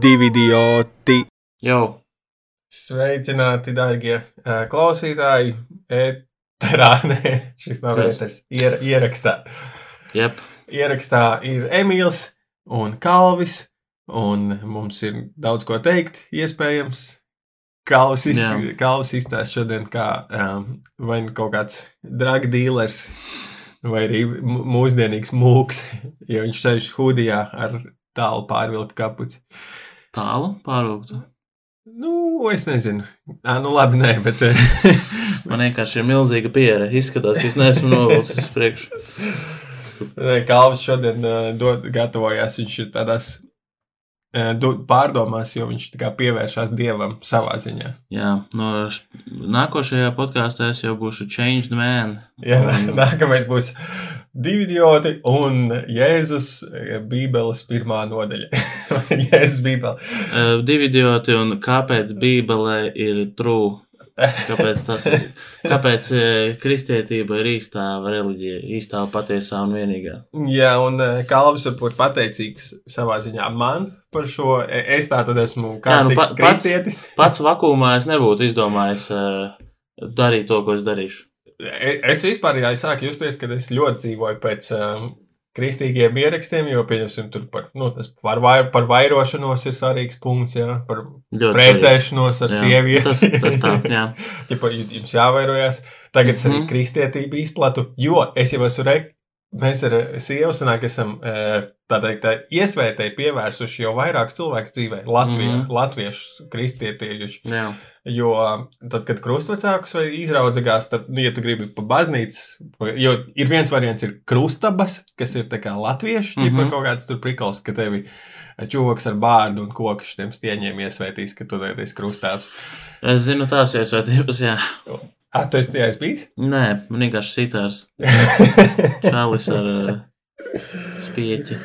divi idioti. Jau. Sveicināti, darbie uh, klausītāji. Eterā, nē, šis nav Kas? ēters. Ier, ierakstā. Jep. Ierakstā ir Emīls un Kalvis. Un mums ir daudz ko teikt, iespējams. Kalvis, iz, Jā. Kalvis izstāsta šodien, kā um, vai nu kaut kāds drag dealers, vai arī mūsdienīgs mūks, jo viņš ceļš hudijā ar tālu pārvilku kapuci. Tālu pārvilktu. Nu, es nezinu. Ā, nu labi, nē, bet. eh, Man vienkārši ir milzīga pieredze. Izskatās, ka es neesmu novilcis uz priekšu. Kalvis šodien uh, dod, gatavojās. Viņš ir tādās pārdomās, jo viņš pievēršās dievam savā ziņā. Jā, no nākošajā podkāstā es jau būšu changed man. Jā, Un- nākamais būs divi idioti un Jēzus eh, Bībeles pirmā nodaļa. Jēzus Bībele. Uh, divi idioti un kāpēc Bībelē ir true? Kāpēc, tas, kāpēc eh, kristietība ir īstā reliģija, īstā patiesā un vienīgā? Jā, un uh, Kalvis var būt pateicīgs savā ziņā man par šo. E- Es tā tad esmu kā nu, nu, pa- pats- kristietis. Pats vakumā es nebūtu izdomājis darīt to, ko es darīšu. E- Es vispār jā, sāku justies, ka es ļoti dzīvoju pēc um, kristīgiem ierakstiem, jo, pieņemsim, tur par, nu, par, vai, par vairošanos ir svarīgs punkts, jā, par Ļoti precēšanos ar Jā, sievieti. Tas, tas tā, jā. ja jums jāvairojās. Tagad es arī Mhm. kristietību izplatu, jo es jau esmu re... Mēs ar eh, sievu sanāk, esam eh, tā teikt, tā iesvētēji pievērsuši jau vairāk cilvēku dzīvē, Latvijā, Mhm. latviešu kristietieši. jā. Jo tad, kad krustvecākus vai izraudzījās, tad, nu, ja tu gribi pa baznīcu, jo ir viens variants, ir krustabas, kas ir tā kā latviešu, mm. -hmm. kaut kāds tur prikals, ka tevi čūvaks ar bārdu un koku šiem stieņiem iesvētīs, ka tu esi krustāvs. Es zinu tās iesvētības, jā. Ah, tu esi tajā bijis? Nē, man vienkārši sitārs čalis ar uh, spieķi.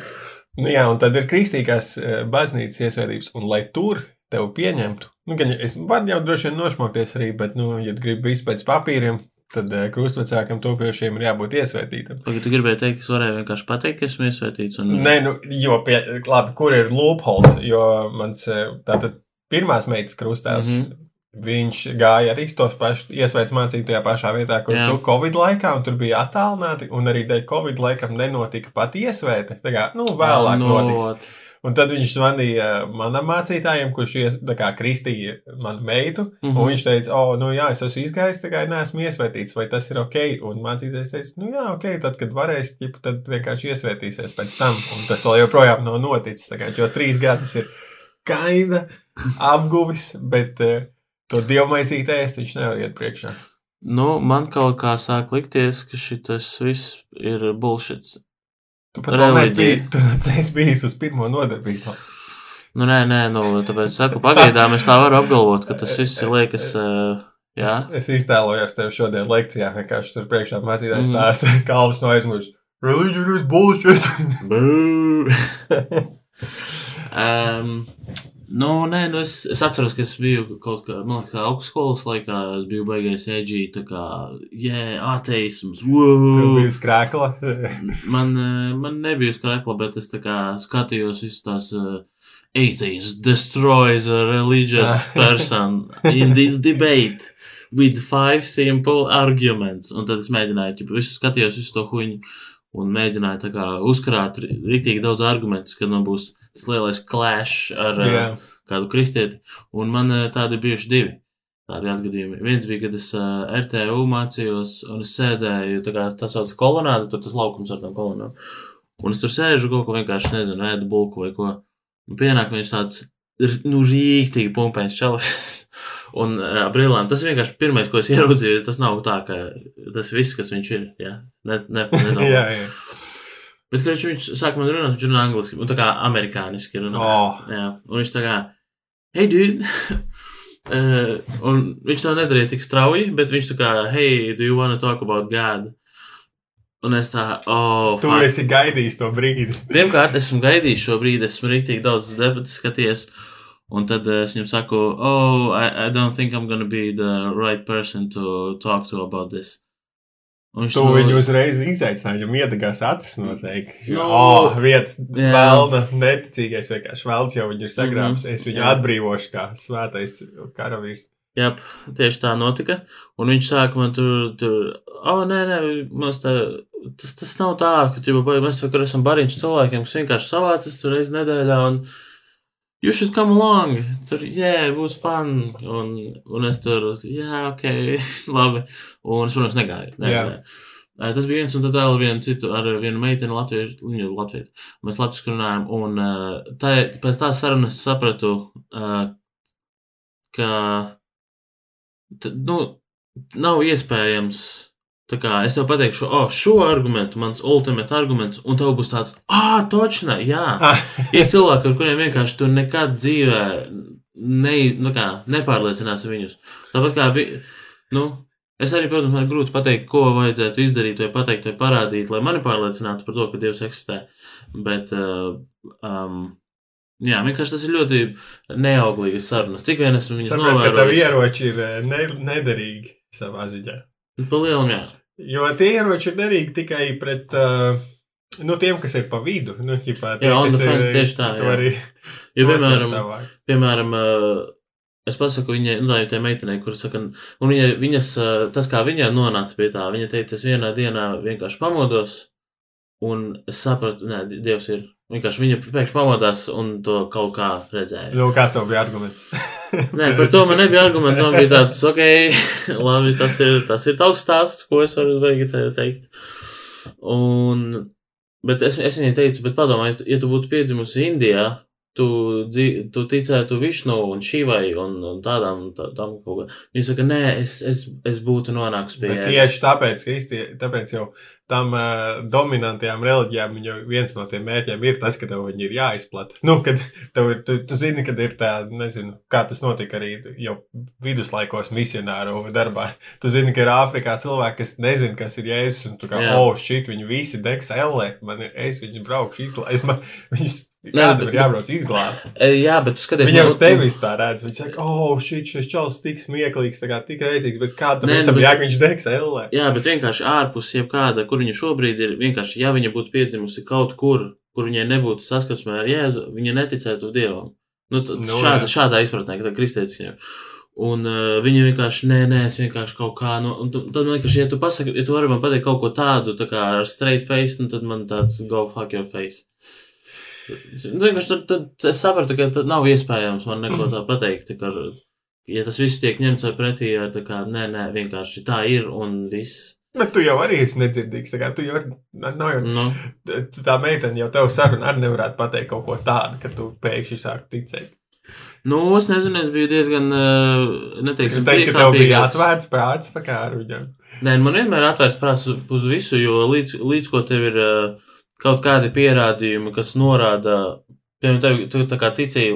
nu, jā, un tad ir kristīgās eh, baznīcas iesvētības, un lai tur tevi pieņemtu, nu, gan es varu jau droši vien nošmokties arī, bet, nu, ja gribi visu pēc papīriem, tad eh, krustvecākam topiešiem ir jābūt iesvētītam. Pagaid, tu gribēji teikt, es varēju vienkārši pateikt, ka esmu iesvētīts. Un... Nē, nu, jo, pie, labi, kur ir loopholes, jo mans tātad pirmās meitas krustāvs. Mm. -hmm. Viņš gāja arī tos pašus iesvētas mācību tajā pašā vietā, kur Jā. tu Covid laikā, un tur bija attālināti, un arī dēļ Covid laikam nenotika pat iesvēta. Tā kā, nu, vēlāk no... notiks. Un tad viņš zvanīja manam mācītājam, kurš ies, kā, kristīja manu meitu. Mm. -hmm. Un viņš teica, o, nu jā, es esmu izgājis, kā neesmu iesvētīts, vai tas ir ok. Un mācītājs teica, nu jā, ok, tad, kad varēs, ķip, tad vienkārši iesvētīsies pēc tam. Un tas vēl joprojām nav noticis. Kā, jo trīs gadus ir kaina apguvis, bet uh, to dievmaisīt ēst viņš nevar iet priekšā. Nu, man kaut kā sāk likties, ka šis viss ir bullshit. Tu pat neesi Reliģija. bijis, uz pirmo nodarbību. Nu, nē, nē, nu, tāpēc saku, pagaidām es tā varu apgalvot, ka tas viss ir liekas, uh, jā. Es iztēlojos tevi šodien lekcijā, vienkārši tur priekšā mācītājs Mhm. tās kalvas no aizmugures. Religion is bullshit! Um, nu, nē, nu es, es atceros, ka es biju kaut kā, man liekas, augstskolas laikā, es biju beigais edgy, tā kā, jē, yeah, ateisms, bija skrēkla. Man, eh, man nebija skrēkla, bet es tā kā skatījos visas tās uh, atheist destroys a religious person in this debate with five simple arguments. Un tad es mēģināju, ja visu skatījos visu to huņu un mēģināju tā kā uzkrāt riktīgi daudz argumentus, kad man būs tas lielais clash ar uh, Jā. kādu kristieti. Un man eh, tādi bijuši divi. Tādi atgadījumi. Viens bija, kad es uh, RTU mācījos, un es sēdēju, tā kā tas sauc kolonāde, tur tas laukums ar tām kolonām. Un es tur sēžu, kaut ko vienkārši nezinu, ēdu bulku vai ko. Un pienāk viņš tāds, nu, rīktīgi pumpēns čalis. un uh, brīlēm. Tas vienkārši pirmais, ko es ieraudzīju, tas nav tā, ka tas viss, kas viņš ir. Jā, ne, ne, nedomā. jā, jā. Bet, kad viņš, viņš sāk man runāt, viņš runā angliski, un tā kā amerikāniski runā. Oh, Jā, un viņš tā kā, hei, dude! uh, un viņš to nedarīja tik strauji, bet viņš tā kā, hei, do you want to talk about God? Un es tā, oh, tu fuck. esi gaidījis to brīdi. Pirmkārt, esmu gaidījis šo brīdi, esmu rīktīgi daudz debatas skaties. Un tad eh, es viņam saku, oh, I, I don't think I'm gonna be the right person to talk to about this. Un viņš Tu to- viņu uzreiz izaicināji, viņam iedegās acis noteikti. Nu, No, oh, viens jā. vēlna, neticīgais vienkārši vēlns jau viņu ir sagrābs. Mhm, Es viņu jā. atbrīvošu kā svētais karavīrs. Jā, tieši tā notika. Un viņš sāka man tur, tur oh, nē, nē, mums tā, tas, tas nav tā, ka vai mēs vakar esam bariņš cilvēkiem, kas vienkārši savācas tur reiz nedēļā. Un, You should come along. Tur, jā, yeah, būs fun. Un, un es tur, jā, ok, labi. Un es, protams, negāju. negāju. Ē, Tas bija viens un tad vēl vienu citu ar vienu meiteni Latviju, viņu Latviju. Mēs Latviju runājām, un tā, pēc tās sarunas sapratu, ka, t, nu, nav iespējams, tā kā es tev pateikšu, o, šo argumentu, mans ultimate arguments, un tev būs tāds, ah, točna, jā. Ah, Ir cilvēki, ar kuriem vienkārši tu nekad dzīvē ne, nu kā, nepārliecināsi viņus. Tāpat kā, vi, nu, es arī, protams, man ir grūti pateikt, ko vajadzētu izdarīt, vai pateikt, vai parādīt, lai mani pārliecinātu par to, ka Dievs eksistē. Bet, uh, um, jā, vienkārši tas ir ļoti neauglīgas sarunas. Cik vien esmu viņas Sapratu, ka novērojis. ieroči ir eh, ne, nederīgi savā ziņā. Pa lielam, jā. Jo tie ieroči ir derīgi tikai pret uh, nu, tiem, kas ir pa vidu. Nu, ģipā, tie, Jā, kas fence, ir, tieši tā, jā. arī Jo, piemēram, savāk. piemēram uh, es pasaku viņai, nu, tā meitenei, kur saka, un viņa, viņas, uh, tas, kā viņa nonāca pie tā, viņa teica, es vienā dienā vienkārši pamodos, un es sapratu, nē, Dievs ir. Vienkārši viņa pēkšņi pamodās un to kaut kā redzēja. Nu, kāds tev bija arguments? Nē, par to man nebija argumenti. Man bija tāds, ok, labi, tas ir, tas ir tavs stāsts, ko es varu teikt. Un, bet es, es viņai teicu, bet padomā, ja tu, būtu piedzimusi Indijā, tu, tu ticētu Višnu un Šīvai un, un tādām, tā, tam kaut kā. Viņa saka, nē, es, es, es būtu nonākusi pie Bet tieši tāpēc, ka īsti, tāpēc jau tam uh, dominantajām reliģijām viņa viens no tiem mērķiem ir tas, ka tev viņi ir jāizplata. Nu, kad tev ir, tu, tu zini, kad ir tā, nezinu, kā tas notika arī jau viduslaikos misionāru darbā. Tu zini, ka ir Āfrikā cilvēki, kas nezina, kas ir Jēzus, un tu kā, Jā. oh, šit, viņi visi degs ellē, man ir, es viņus braukšu izglābt. Man, viņus, kādam ir jābrauc izglābt. E, Jā, bet skaties, Viņi jau man- uz tevi vispār redz. Viņi saka, oh, šit, šis čels tik smieklīgs, tā kā tik reizīgs, bet kādam visam bet- jāk viņš degs ellē. Jā, bet vienkārši ārpus jebkāda, kur viņa šobrīd ir, vienkārši, ja viņa būtu piedzimusi kaut kur, kur viņai nebūtu saskarsmē ar Jēzu, viņa neticētu Dievam. Nu, t- Nu, šāda, šādā izpratnē, ka tā kristietis viņam. Un uh, viņa vienkārši, nē, nē, es vienkārši kaut kā, nu, un tu- tad man vienkārši, ja tu pasaki, ja tu vari man pateikt kaut ko tādu, tā kā ar straight face, nu, tad man tāds go fuck your face. Nu, vienkārši tad, tad es sapratu, ka tad nav iespējams man neko tā pateikt, ka, ja tas viss tiek ņemts pretī, ar tā kā, nē, nē, vienkārši tā ir un viss. Bet tu jau arī esi nedzirdīgs. tā kā Tu jau nav jau Nu, tu tā meitene, jau tev saruna arī nevarētu pateikt kaut ko tādu, ka tu pēkšņi sāk ticēt. Nu, es nezinu, es biju diezgan, uh, neteiksim, Es teiktu, ka tev bija atvērts prāts tā kā ar viņiem. Nē, man vienmēr ir atvērts prāts uz- visu, jo līdz, līdz ko tev ir uh, kaut kādi pierādījumi, kas norāda, piemēram, tev, tu tā kā ticīji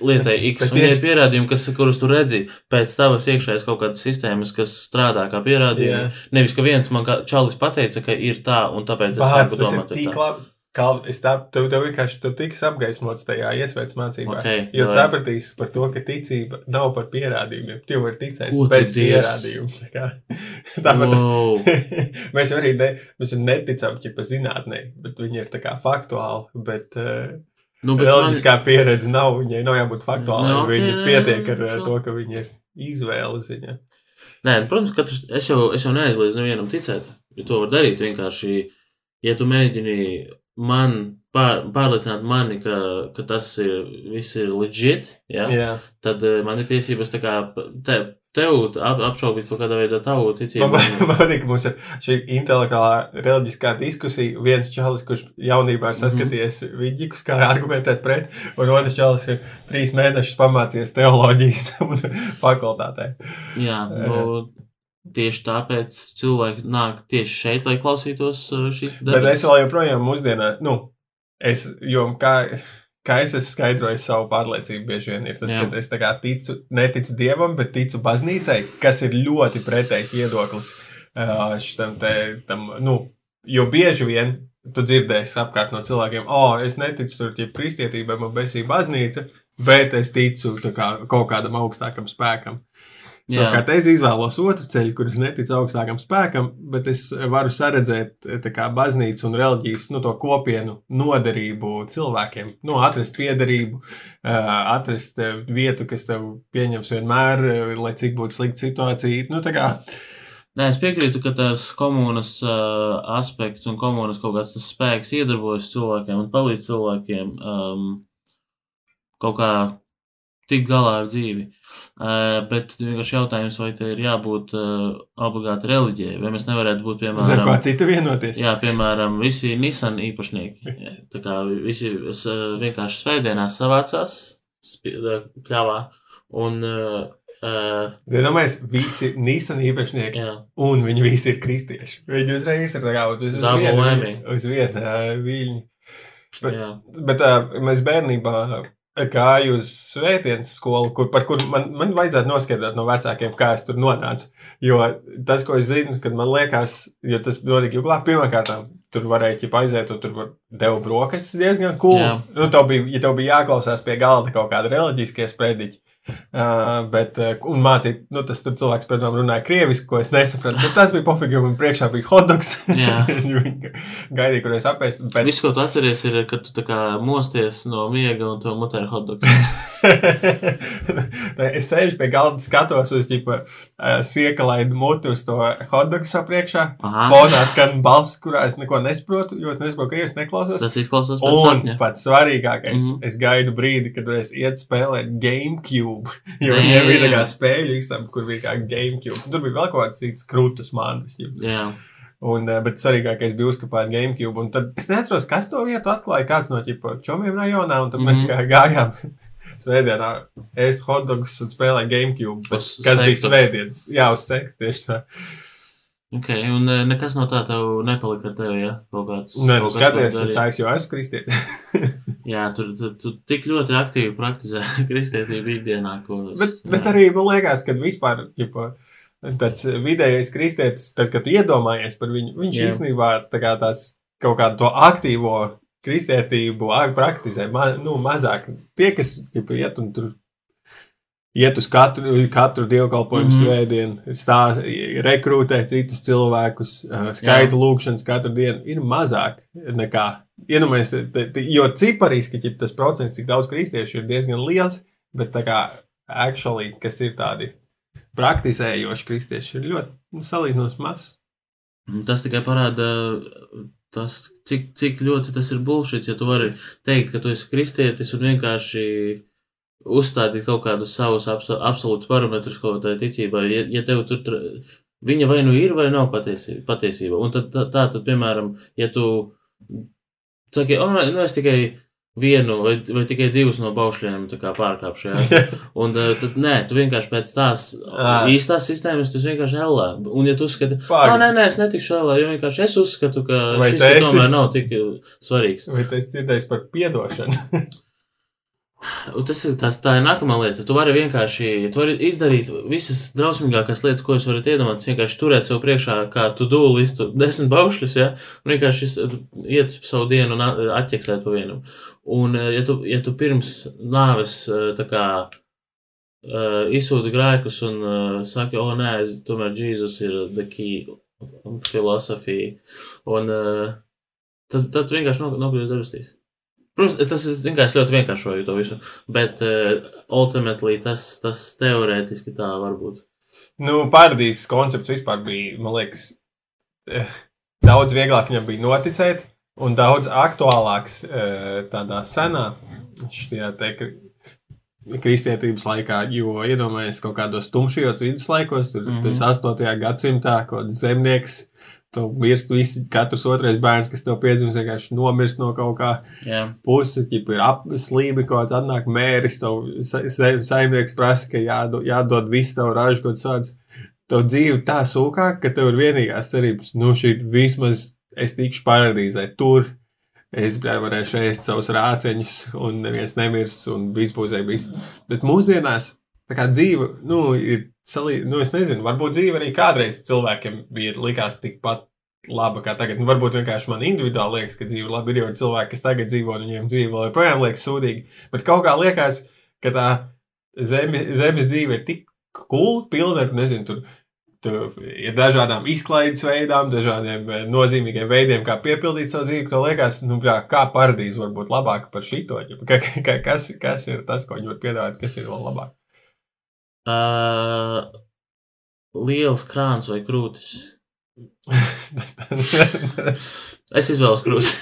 lietai X, Bet un ja ir tieši- pierādījumi, kas, kurus tu redzi pēc tavas iekšējas kaut kādas sistēmas, kas strādā kā pierādījumi. Jā. Nevis, ka viens man kā čalis pateica, ka ir tā, un tāpēc es Bāc, sāku tas ir domāt, tik tā. labi. Kā es tā, tev, tev vienkārši tu tiks apgaismots tajā iesvētas mācībā. Ok, Jo jā. sapratīs par to, ka ticība nav par pierādījumiem. Tu var ticēt Ko tu bez pierādījumiem. Tā Tāpat Wow. mēs arī ne, mēs neticam ja pa zinātnē, bet viņi ir tā kā faktuāli. Bet, uh, Nu, bet man, Reliģiskā pieredze nav, viņai nav jābūt faktuālai. Nu, No, viņa pietiek ar uh, to, ka viņa ir izvēle ziņā. Nē, nu, protams, katrs, es jau, es jau neaizliedzu nevienam ticēt, jo to var darīt vienkārši, ja tu mēģini man pār, pārliecināt mani, ka, ka tas ir, viss ir legit, ja? Jā. tad eh, man ir tiesības tā kā te, tev ap, apšaubīt kaut kādā veidā tavu ticību. Man, patīk, ka mums ir šī intelektuālā reliģiskā diskusija. Viens čalis, kurš jaunībā ir saskaties mm -hmm. vidīgus, kā argumentēt pret, un otrs čalis ir trīs mēnešus pamācījies teoloģijas fakultātē. Jā, nu, tieši tāpēc cilvēki nāk tieši šeit, lai klausītos eh, šīs Bet es vēl joprojām mūsdienā, nu, es, jo kā, kā es esmu skaidrojis savu pārliecību, bieži vien ir tas, Jā. ka es kā ticu, neticu dievam, bet ticu baznīcai, kas ir ļoti pretējs viedoklis šitam te, tam, nu, jo bieži vien tu dzirdēsi apkārt no cilvēkiem, o, oh, es neticu tur tie kristietībai, man besī baznīca, bet es ticu kā, kaut kādam augstākam spēkam. Savukārt es izvēlos otru ceļu, kurš netic augstākam spēkam, bet es varu saredzēt kā, baznīcu un reliģijas nu, kopienu noderību cilvēkiem. Nu, atrast piederību, atrast vietu, kas tev pieņems vienmēr, lai cik būtu slikta situācija. Nu, Nē, es piekrītu, ka tas komunas uh, aspekts un komunas kaut kāds spēks iedarbojas cilvēkiem un palīdz cilvēkiem um, kaut kā tikt galā ar dzīvi. Uh, bet vienkārši jautājums, vai te ir jābūt uh, obligāti reliģijai, vai mēs nevarētu būt, piemēram, Zem kā cita vienoties. Jā, piemēram, visi Nissan īpašnieki. Tā kā visi uh, vienkārši svētdienās savācās pļāvā un uh, Uh, Iedomājieties, visi Nissan īpašnieki, jā. un viņi visi ir kristieši. Viņi uzreiz ir kā uz, uz vienu, uz vienu uh, viļņu. Bet, jā. bet uh, mēs bērnībā gāju uz svētdienas skolu, kur, par kuru man, man vajadzētu noskaidrot no vecākiem, kā es tur nonācu. Jo tas, ko es zinu, kad man liekas, jo tas notika juklā, pirmkārt, tur varēja ķip aiziet, un tur var deva brokastis diezgan cool. Jā. Nu, tev bija, ja tev bija jāklausās pie galda kaut kāda reliģiskie sprediķi, Uh, bet, un mācīt, nu, tas tur cilvēks, protams, runāja krieviski, ko es nesapratu. Bet tas bija pofīgi, jo man priekšā bija hotdogs. es gaidīju, kur es apēstu. Bet... Viss, ko tu atceries, ir, ka tu tā kā mosties no miega un to mutē ir hotdogs. es sēžu pie galda, skatos uz ģipa, uh, siekalaidu muti uz to hotdogu sapriekšā. Fonā skan balss, kurā es neko nesaprotu, jo es nesaprotu, ka es neklausos. Tas izklausās pēc Un sapņa. pats svarīgākais, mm -hmm. es gaidu brīdi, kad es iet spēlēt GameCube, jo viņiem bija tā kā spēļu istam, kur bija kā GameCube. Tur bija vēl kaut kāds cits krūtas mantas. Jā. Un, eh, bet svarīgākais bija uzkāpt GameCube. Un tad es neatceros, kas to vietu atklāja. Kāds no čomiem rajonā, un tad mm -hmm. mēs mhm. gājām svētdienā ēst hotdogus un spēlēt GameCube. Kas sektu. bija svētdienas? Jā, uz sekta tieši tā. Ok, un e, nekas no tā tev nepalika ar tevi, ja? Kaut kāds. Nē, nu skaties, es aizju, jo esmu kristietis. Jā, tur tu, tu tik ļoti aktīvi praktizē kristietību ikdienā, ko. Bet, jā. bet arī man liekas, ka vispār, ģipa, tāds vidējais kristietis, tad, kad tu iedomājies par viņu, viņš jā. īstenībā tā kā tās kaut kādu to aktīvo kristietību praktizē ma, nu, mazāk. Tie, kas ģipa, iet un tur iet uz katru, katru dievkalpojumu mm -hmm. svētdienu, stāst, rekrutē citus cilvēkus, skaita lūkšanas katru dienu, ir mazāk nekā. Iedomājies, jo cipariski ja tas procents, cik daudz kristiešu ir diezgan liels, bet tā kā actually, kas ir tādi praktizējoši kristieši, ir ļoti nu, salīdzinoši mazs. Tas tikai parāda tas, cik, cik ļoti tas ir bullshit, ja tu vari teikt, ka tu esi kristietis un vienkārši uzstādīt kaut kādus savus absolūtus parametrus kaut kādai ticībai. Ja, ja tev tur viņa vai nu ir vai nav patiesība, patiesība. un tad tā, tā tad, piemēram, ja tu saki, o, nu, es tikai vienu vai, vai tikai divus no baušļiem pārkāpšu. Ja? Un uh, tad nē, tu vienkārši pēc tās īstās sistēmas tas vienkārši ellē. Un ja tu uzskati, ka nē, nē, es netikšu ellē, jo vienkārši es uzskatu, ka vai šis esi... tomēr nav tik svarīgs. Vai tu esi dzirdējis par piedošanu? Tas ir, tas, tā ir nākamā lieta. Tu vari vienkārši tu vari izdarīt visas drausmīgākās lietas, ko jūs varat iedomāties. Vienkārši turēt sev priekšā, kā tu dūli listu desmit baušļus, ja, un vienkārši iet savu dienu un atķeksēt pa vienam. Un, ja tu, ja tu pirms nāves tā kā izsūdz grēkus un saki, o nē, tomēr Jēzus ir the key filosofija, un tad, tad vienkārši nokļūst debesīs. Protams, tas ir vienkārši ļoti vienkāršoju to visu, bet uh, ultimately tas, tas teorētiski tā var būt. Nu, paradīzes koncepts vispār bija, man liekas, eh, daudz vieglāk viņam bija noticēt, un daudz aktuālāks eh, tādā senā, šajā te kristietības laikā, jo iedomājies kaut kādos tumšajos viduslaikos, tur mm -hmm. tas 8. gadsimtā, kaut kāds zemnieks Tev mirst visi, katrs otrais bērns, kas tev piedzimst, vienkārši nomirst no kaut kā yeah. puses. Ja ir apslīmi, kaut kāds atnāk mēris, tev sa sa saimnieks prasa, ka jādod, jādod visu tavu ražu, kaut kāds. Tev dzīve tā sūkāk, ka tev ir vienīgās cerības, nu šī vismaz es tikšu paradīzē tur. Es varēšu ēst savus rāceņus, un neviens nemirs, un viss būs bijis. Bet mūsdienās tā kā dzīve, nu, ir salī, nu, es nezinu, varbūt dzīve arī kādreiz cilvēkiem bija likās tikpat laba kā tagad. Nu, varbūt vienkārši man individuāli liekas, ka dzīve labi ir jau cilvēki, kas tagad dzīvo, un viņiem dzīve vēl joprojām liekas sūdīgi. Bet kaut kā liekas, ka tā zemi, zemes dzīve ir tik cool, pilna ar, nezinu, tur, tur ir dažādām izklaides veidām, dažādiem eh, nozīmīgiem veidiem, kā piepildīt savu dzīvi. Tev liekas, nu, jā, kā paradīze var būt labāka par šito? Kas, kas ir tas, ko viņi var piedāvāt, kas ir vēl labāk? Uh, liels krāns vai krūtis? es izvēlos krūtis.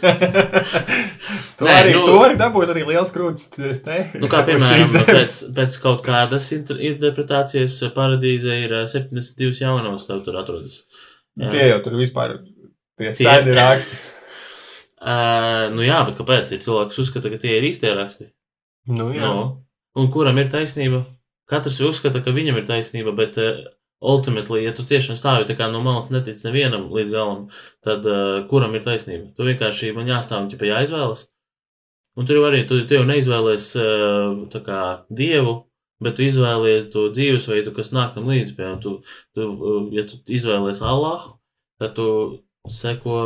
to, Nē, arī, nu- nu, to arī dabūt arī liels krūtis. Te, Nu, kā piemēram, pēc, pēc kaut kādas inter- interpretācijas paradīze ir ā, 72 jaunavas, tev tur atrodas. Jā. Tie jau tur vispār tie sēdi raksti. Uh, nu jā, bet kāpēc? Ir cilvēks uzskata, ka tie ir īstie raksti. Nu, jā. No. Un kuram ir taisnība? Katrs uzskata, ka viņam ir taisnība, bet uh, ultimately, ja tu tiešām stāvi no malas netic nevienam līdz galam, tad uh, kuram ir taisnība? Tu vienkārši man jāstāv un ķipa jāizvēlas. Un tur jau arī tu, tu jau neizvēlies uh, kā dievu, bet tu izvēlies to dzīvesveidu, kas nāk tam līdzi. Piemēram, tu, tu, ja tu izvēlies Allahu, tad tu seko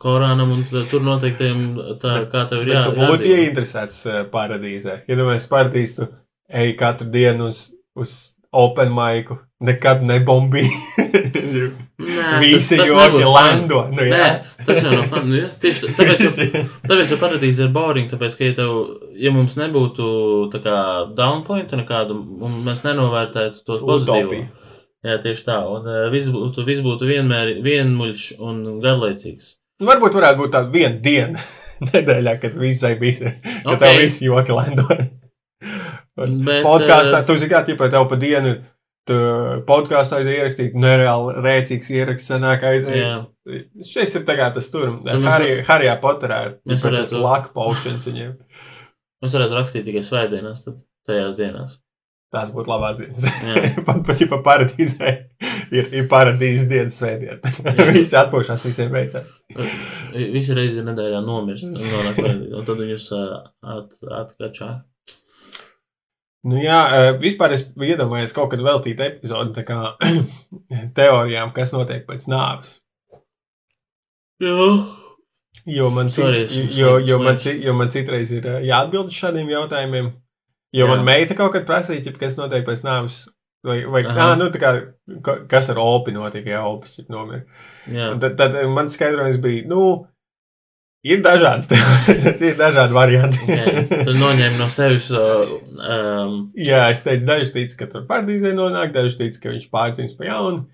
Korānam un tur noteiktiem tā, kā tev ir jā, Bet tu būtu ieinteresēts eh, paradīzē. Ja mēs paradīzē, tu ej katru dienu uz, uz open maiku, nekad nebombīji. Nē, Visi joki lando. Nu, jā. Nē, tas jau nav fun. Nu, jā, tieši tā- tāpēc, jau, tāpēc jau paradīze ir boring. Tāpēc, ka, ja, tev, ja mums nebūtu tā kā downpointa nekāda, un mēs nenovērtētu to pozitīvo. Utopija. Jā, tieši tā. Un uh, viss būtu, viss būtu vienmēr vienmuļš un garlaicīgs. Nu, Varbūt varētu būt tāda viena diena nedēļā, kad visai bija. Kad Ok. tev visi joki lando. Bet, Podkāstā eh, tu zini, kā tipā tev pa dienu ir. Podkāstā ierakstīt, nereāli rēcīgs ieraksts senāk. Jā, Šis ir tas tur. Harijā Potterā ir mēs tas laka paušanas viņiem. mēs varētu rakstīt tikai svētdienās, tad tajās dienās. Tās būtu labās dienas. Pat pat jau paradīzē ir, ir paradīzes dienas svētdiena. Visi atpūšās, visiem veicās. Visi reizi nedēļā nomirst, un, nonāk un tad viņus uh, at, atkačā. Nu, jā, eh, vispār es iedomājos kaut kad veltīt epizodi kā teorijām, kas notiek pēc nāves. Jā. Jo man, cit, Sorry, es- jo, jo, man, jo man citreiz ir eh, jāatbild uz šādiem jautājumiem. Jo Jā. man meita kaut kad prasīja, kas notiek pēc nāves. Vai, vai Aha. ā, nu, tā kā, ka- kas ar opi notika, ja opis ir nomiris. Tad, tad man skaidrojums bija, nu, ir dažādas teorijas, ir dažādi varianti. Okay. Tu noņēmi no sevis. Uh, um, Jā, es teicu, daži tic, ka tur pārdīzē nonāk, daži tic, ka viņš pārdzīvs pa jaunu.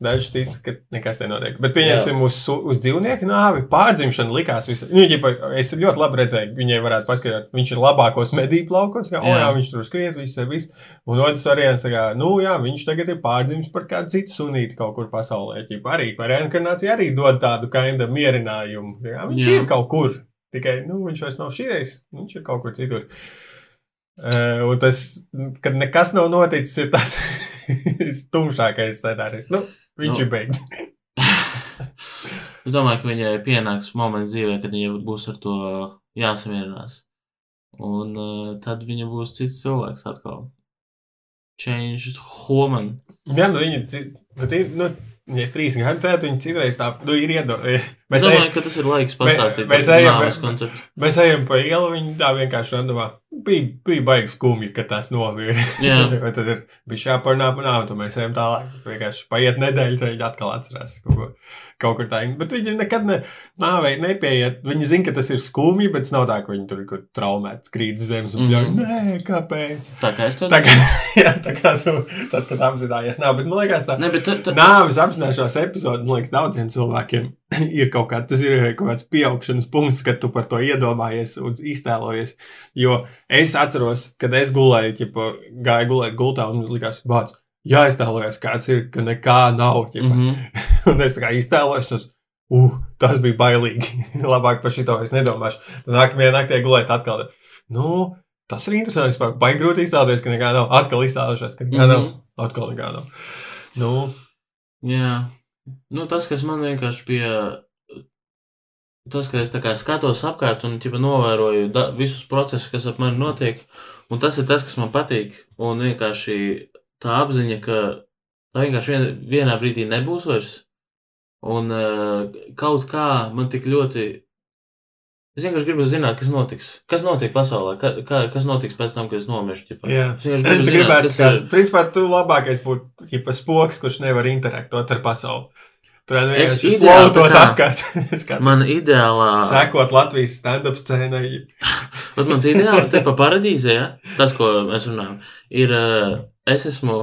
Daži tic, ka nekas nenotiek. Bet, pieņemsim, uz, uz dzīvnieku nāvi pārdzimšana likās. Visa, nu, ģipa, es ļoti labi redzēju, viņai varētu paskaidrot, viņš ir labākos medību laukos. Kā, Jā. jā, viņš tur skriet, viss ir viss. Un otrs variants, kā, nu, jā, viņš tagad ir pārdzimis par kādu citu sunīti kaut kur pasaulē. Ģipa, arī par reinkarnāciju arī dod tādu kainda mierinājumu. Jā, viņš Jā. ir kaut kur. Tikai, nu, viņš vairs nav šīs, viņš ir kaut kur citur. Uh, un tas, kad nekas nav noticis, ir tāds tumšākais scenārijs. Nu, viņš Nu. nu. ir beigts. es domāju, ka viņai pienāks moments dzīvē, kad viņa būs ar to jāsamierinās. Un uh, tad viņa būs cits cilvēks atkal. Changed woman. Jā, nu, viņi ir. Bet, ir, nu, ja trīs gadi tādā, viņi citreiz tā, nu, ir iedomājies. Mēs, domāju, ejam, ka tas ir laiks pastāstīt mēs par ejam- nāves konceptu. mēs ejam pa ielu, viņi tā vienkārši randomā. Bija, bija baigi skumji, ka tas nomira. Jā. Tad ir bija jāparunā par nāvi, un mēs ejam tālāk. Vienkārši paiet nedēļa, tad viņi atkal atcerās kaut, ko, kaut kur tā. Bet viņi nekad ne, nāvei nepieiet. Viņi zina, ka tas ir skumji, bet nav tā, ka viņi tur ir traumēti, krīt zemes un bļauj. Nē, kāpēc? Tā kā es to Tā kā, jā, tā kā tu, tad, kad apzinājies, nav, bet man liekas, tā Ne, bet ta, ta, nāves apzināšanās epizode, man liekas, daudziem cilvēkiem ir kaut, kā, tas ir kaut kāds pieaugšanas punkts, kad tu par to iedomājies un iztēlojies. Jo es atceros, kad es gulēju, ķipa, gāju gulēt gultā un likās, bāc, jāiztēlojas, kāds ir, ka nekā nav. Ķipa. mm Mm -hmm. -hmm. Un es tā kā iztēlojos, tas, uh, tas bija bailīgi. Labāk par šito es nedomāšu. Tad nākamajā naktī gulēt atkal. Nu, tas ir interesanti. vispār. Baigi grūti iztēloties, ka nekā nav. Atkal iztēlošos, ka nekā Mhm. nav. Atkal nekā nav. Nu, Jā, nu, tas, kas man vienkārši bija. Tas, ka es skatos apkārt un ķipa, novēroju da, visus procesus, kas ap mani notiek, un tas ir tas, kas man patīk. Un vienkārši tā apziņa, ka tā vienkārši vien, vienā brīdī nebūs vairs. Un uh, kaut kā man tik ļoti Es vienkārši gribu zināt, kas notiks. Kas notiek pasaulē? Ka, ka, kas notiks pēc tam, kad es nomiršu? Jā, Es gribu zināt, gribētu, kas ka, ir. principā, tu labākais būtu, ja pa spoks, kurš nevar interaktot ar pasauli. Tur vienkārši tā kā- apkārt. Man ideālā. Sekot Latvijas stand-up scēnai. Vat mans ideāli, te pa paradīzē, ja? tas, ko mēs runājam, ir, uh, es esmu,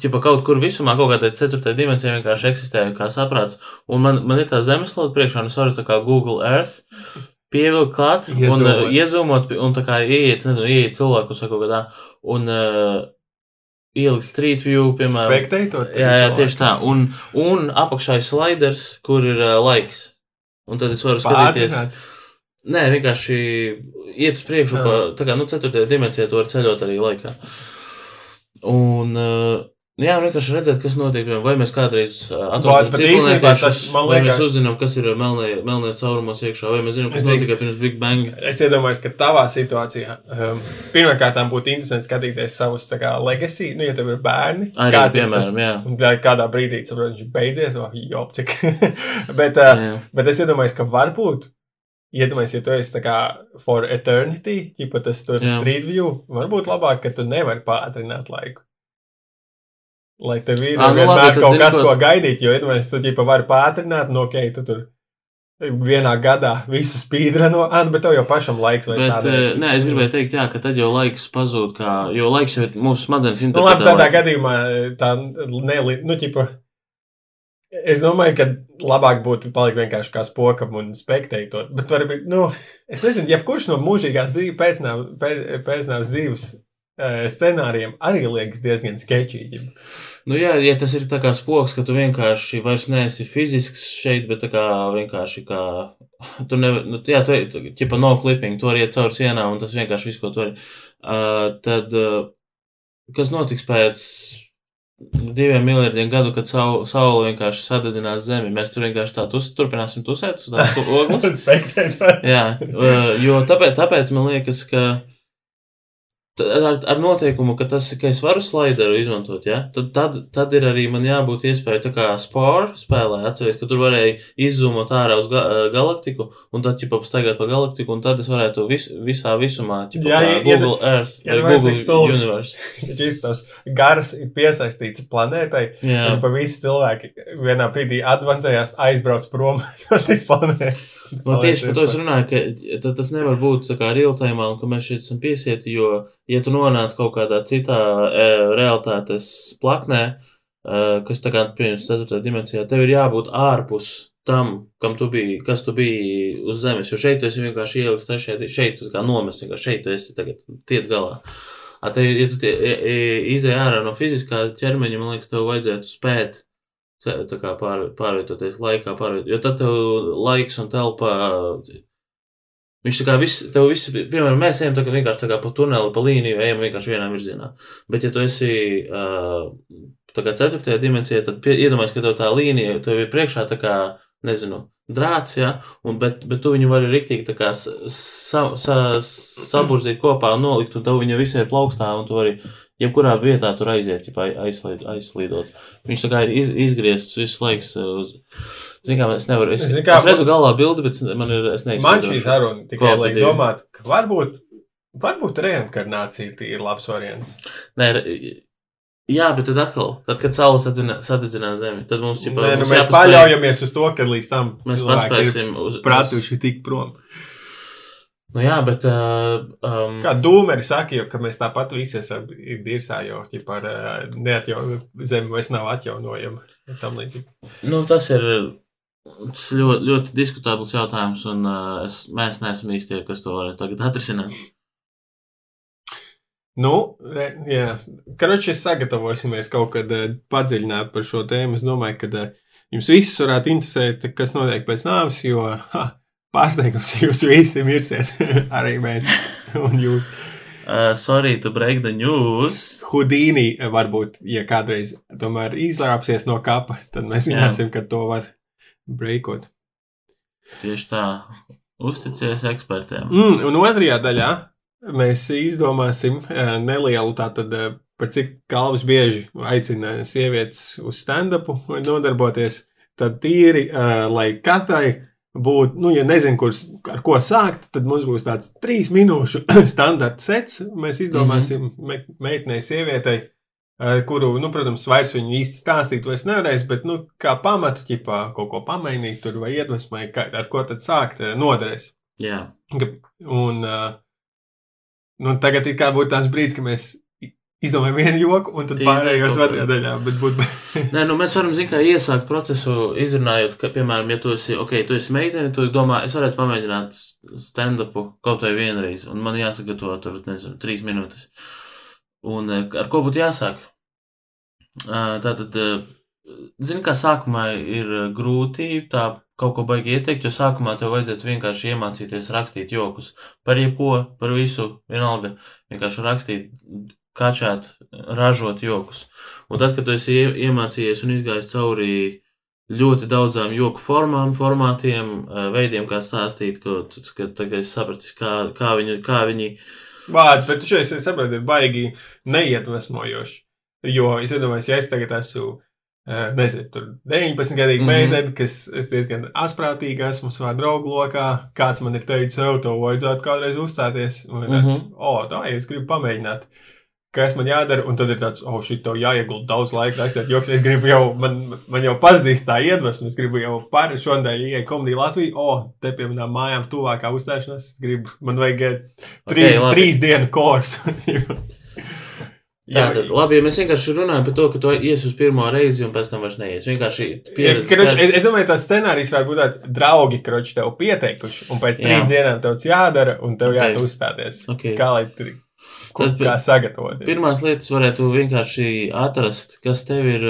ķipa kaut kur visumā, kaut kādā ceturtajā dimensijā vienkārši eksistēju kā saprāts, un man, man ir tā zemeslode priekšā, un es varu tā kā Google Earth pievilkt klāt, un uh, Iezūmot. un tā kā ieiet, nezinu, ieiet cilvēkus vai kaut kādā, un uh, ielikt Street View, piemēram. Spektētot. Jā, jā, tieši tā. Un, un apakšā ir sliders, kur ir uh, laiks. Un tad es varu skatīties. Pātrināt. Nē, vienkārši iet uz priekšu, Jā. pa, tā kā nu, ceturtajā dimensijā to var ceļot arī laikā. Un, uh, jā, vienkārši redzēt, kas notiek, vai mēs kādreiz uh, Vāc, atrodam tas, man vai mēs uzzinām, kas ir melnie, melnie caurumos iekšā, vai mēs zinām, kas notika pirms Big Bang. Es iedomājos, ka tavā situācijā um, pirmkārt būtu interesanti skatīties savus kā, legacy, nu, ja tev ir bērni. Arī, kā tie- piemēram, jā. Un tā kādā brīdī saprot, viņš beidzies, oh, jop, cik. bet, uh, jā. bet es iedomājos, ka varbūt, iedomājos, ja tu esi kā for eternity, ja tas tur ir Jā. street view, varbūt labāk, ka tu nevari pātrināt laiku. Lai tev ir Ā, nu vienmēr labi, kaut zini, kas, ko- ko gaidīt, jo, iedomājos, tu ģipa vari pātrināt, nu, ok, tu tur vienā gadā visu spīdreno, ah, nu, bet tev jau pašam laiks vairs uh, nē, es gribēju teikt, jā, ka tad jau laiks pazūd, kā, jo laiks jau ir mūsu smadzenes Nu, labi, interpretē. tādā laiku. gadījumā tā neli, nu, ķipa, es domāju, ka labāk būtu palikt vienkārši kā spokam un spektētot, bet varbūt, nu, es nezinu, jebkurš no mūžīgās dzīves, pēcnāv, pēc, pēcnāvs dzīves scenārijiem arī liekas diezgan sketčīgi. Nu, jā, ja tas ir tā kā spoks, ka tu vienkārši vairs neesi fizisks šeit, bet tā kā vienkārši kā. Tu nevari, nu, jā, tu ej, ķipa no clipping, tu vari iet cauri sienām, un tas vienkārši viss, ko tu vari. Uh, tad, uh, kas notiks pēc diviem miljardiem gadu, kad saule, saule vienkārši sadedzinās zemi? Mēs tur vienkārši tā tus, turpināsim tusēt uz tās ogles. Jā, uh, jo tāpēc, tāpēc man liekas, ka ar, ar noteikumu, ka tas, ka es varu slideru izmantot, ja, tad, tad, tad ir arī man jābūt iespēja, tā kā spāru spēlē, atceries, ka tur varēja izzūmot ārā uz ga uh, galaktiku, un tad, ķipa, staigāt pa galaktiku, un tad es varētu vis, visā visumā, ķipa, Jā, ja- Google Earth ja vai Google tik stulbs. Universe. Šis tas gars ir piesaistīts planētai, Jā. un pa visi cilvēki vienā brīdī advancējās, aizbrauc prom no šīs planētas. No, tieši par to es runāju, ka ta- tas nevar būt tā kā real-time, un ka mēs šeit esam piesieti, jo, ja tu nonāc kaut kādā citā e, realitātes plaknē, e, kas kā, piemēram, 4. dimensijā, tev ir jābūt ārpus tam, kam tu biji, kas tu biji uz zemes, jo šeit esi vienkārši ieliks trešajā, šeit tu kā nomest, vienkārši šeit esi tagad tiec galā. A, te, ja tu tie, e, e, izēj ārā no fiziskā ķermeņa, man liekas, tev vajadzētu spēt tā kā pār, pārvietoties laikā, pārviet, jo tad tev laiks un telpa. Viņš tā kā viss, tev viss, piemēram, mēs ejam tā kā vienkārši tā kā pa tuneli, pa līniju, ejam vienkārši vienā virzienā. Bet, ja tu esi uh, tā kā ceturtajā dimensijā, tad pie, iedomājies, ka tev tā līnija, tev ir priekšā tā kā, nezinu, drāts, ja, un, bet, bet tu viņu vari kā sa, sa, saburzīt kopā nolikt, un tev viņa visai plaukstā, un tu vari jebkurā vietā tur aiziet, ja aizslīd, aizslīdot. Viņš tā kā ir iz, izgriezts visu laiku uz. Zini, kā es nevaru. Es, Zini kā, es redzu galvā bildi, bet man ir. Man šī saruna tikai liek domāt, ka varbūt, varbūt reinkarnācija ir labs variants. Nē, jā, bet tad atkal, tad, kad saule sadedzinās zemi, tad mums jau Nē, nu, mēs paļaujamies uz to, ka līdz tam Mēs paspēsim uz. pratuši tik prom. Nu jā, bet. Uh, um, Kā dūmeri saka, jo ka mēs tāpat visi esam ir dirsā, jo ķipa, ar, ā, neatjauno zemi vairs nav atjaunojama. un Tam līdzīgi. nu, tas ir. Tas ļoti, ļoti diskutabls jautājums, un uh, es, mēs neesam īstie, kas to varētu tagad atrisināt. Nu, re, jā, karoči, sagatavosimies kaut kad eh, padziļināt par šo tēmu. Es domāju, ka eh, jums visus varētu interesēt, kas notiek pēc nāves, jo ha, pārsteigums jūs visi mirsiet. Arī mēs un jūs. Uh, sorry to break the news. Hudīni varbūt, ja kādreiz tomēr izlāpsies no kapa, tad mēs zināsim, ka to var breakot. Tieši tā. Uzticies ekspertiem. Mm, un otrajā daļā mēs izdomāsim eh, nelielu tātad, eh, par cik kalvas bieži aicina sievietes uz stand-upu nodarboties. Tad tīri, eh, lai katrai būt, nu, ja nezinu, kurš, ar ko sākt, tad mums būs tāds trīs minūšu standarta sets. Mēs izdomāsim mm -hmm. me meitenei, sievietei, kuru, nu, protams, vairs viņu īsti stāstīt vairs nevarēs, bet, nu, kā pamatu, ķipā, kaut ko pamainīt tur vai iedvesmai, ar ko tad sākt noderēs. Jā. Un, uh, nu, tagad ir kā būtu tāds brīdis, ka mēs izdomājam vienu joku, un tad Tī- pārējos otrajā daļā. Bet būtu, Nē, nu mēs varam, zināt, iesākt procesu, izrunājot, ka, piemēram, ja tu esi, ok, tu esi meitene, tu domā, es varētu pamēģināt stand-upu kaut vai vienreiz, un man jāsagatavo tur, nezinu, trīs minūtes. Un eh, ar ko būtu jāsāk? Ā, Tātad, zini, kā sākumā ir eh, grūti tā kaut ko baigi ieteikt, jo sākumā tev vajadzētu vienkārši iemācīties rakstīt jokus par jebko, par visu, vienalga, vienkārši rakstīt, kačāt, ražot jokus. Un tad, kad tu esi ie- iemācījies un izgājis cauri ļoti daudzām joku formām, formātiem, eh, veidiem, kā stāstīt, tu- ka tagad es sapratu, kā, kā viņi, kā viņi Vārds, bet šeit es saprotu, ir baigi neiedvesmojoši. Jo es iedomājos, ja es tagad esmu, nezinu, tur 19 gadīga Mhm. meitene, kas es diezgan asprātīga esmu savā draugu lokā, kāds man ir teicis, jau to vajadzētu kādreiz uzstāties. Un Mhm. tāds, o, tā, es gribu pamēģināt. Kas man jādara, un tad ir tāds, oh, šī tev jāiegulda daudz laika rakstīt, jo es gribu jau, man, man jau pazudīs tā iedvesma, es gribu jau par šodien ieiet komēdiju Latviju, o, oh, te pie manām mājām tuvākā uzstāšanās, es gribu, man vajag Trī, Ok, labi. trīs dienu kurs. Tā tad, labi, ja mēs vienkārši runājam par to, ka tu iesi uz pirmo reizi un pēc tam vairs neies. Vienkārši pieredze. Kroč, pēc- es, domāju, tas scenārijs varētu būt tāds, draugi, kurš tev pieteikuši, un pēc trīs Jā. dienām tev jādara, un tev Ok. okay. jāiet uzstāties. Ok. Kā lai tur Tad- kā sagatavoties? Pirmās lietas varētu vienkārši atrast, kas tev ir,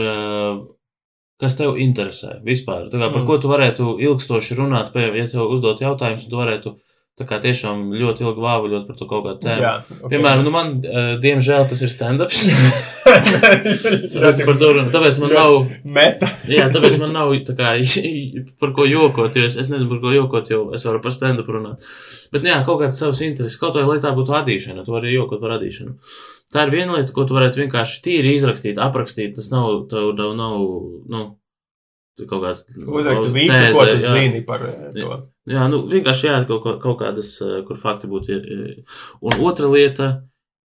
kas tev interesē vispār. Kā, par Mm. ko tu varētu ilgstoši runāt, ja tev uzdot jautājumus, tu varētu tā kā tiešām ļoti ilgi vāvuļot par to kaut kādu tēmu. Jā, okay. Piemēram, nu man, ā, diemžēl, tas ir stand-ups. Tāpēc man nav. Meta. Jā, tāpēc man nav kā, par ko jokot, jo es, es nezinu, par ko jokot, jo es varu par stand-up runāt. Bet, nu jā, kaut kāds savs intereses, kaut vai lai tā būtu adīšana, tu vari jokot par adīšanu. Tā ir viena lieta, ko tu varētu vienkārši tīri izrakstīt, aprakstīt. Tas nav, tev nav, nav nu, kaut kāds. Uzrakstu visu, ko tu jā. zini par eh, to. Jā, nu, vienkārši jā, kaut, kaut kādas, eh, kur fakti būtu. Un otra lieta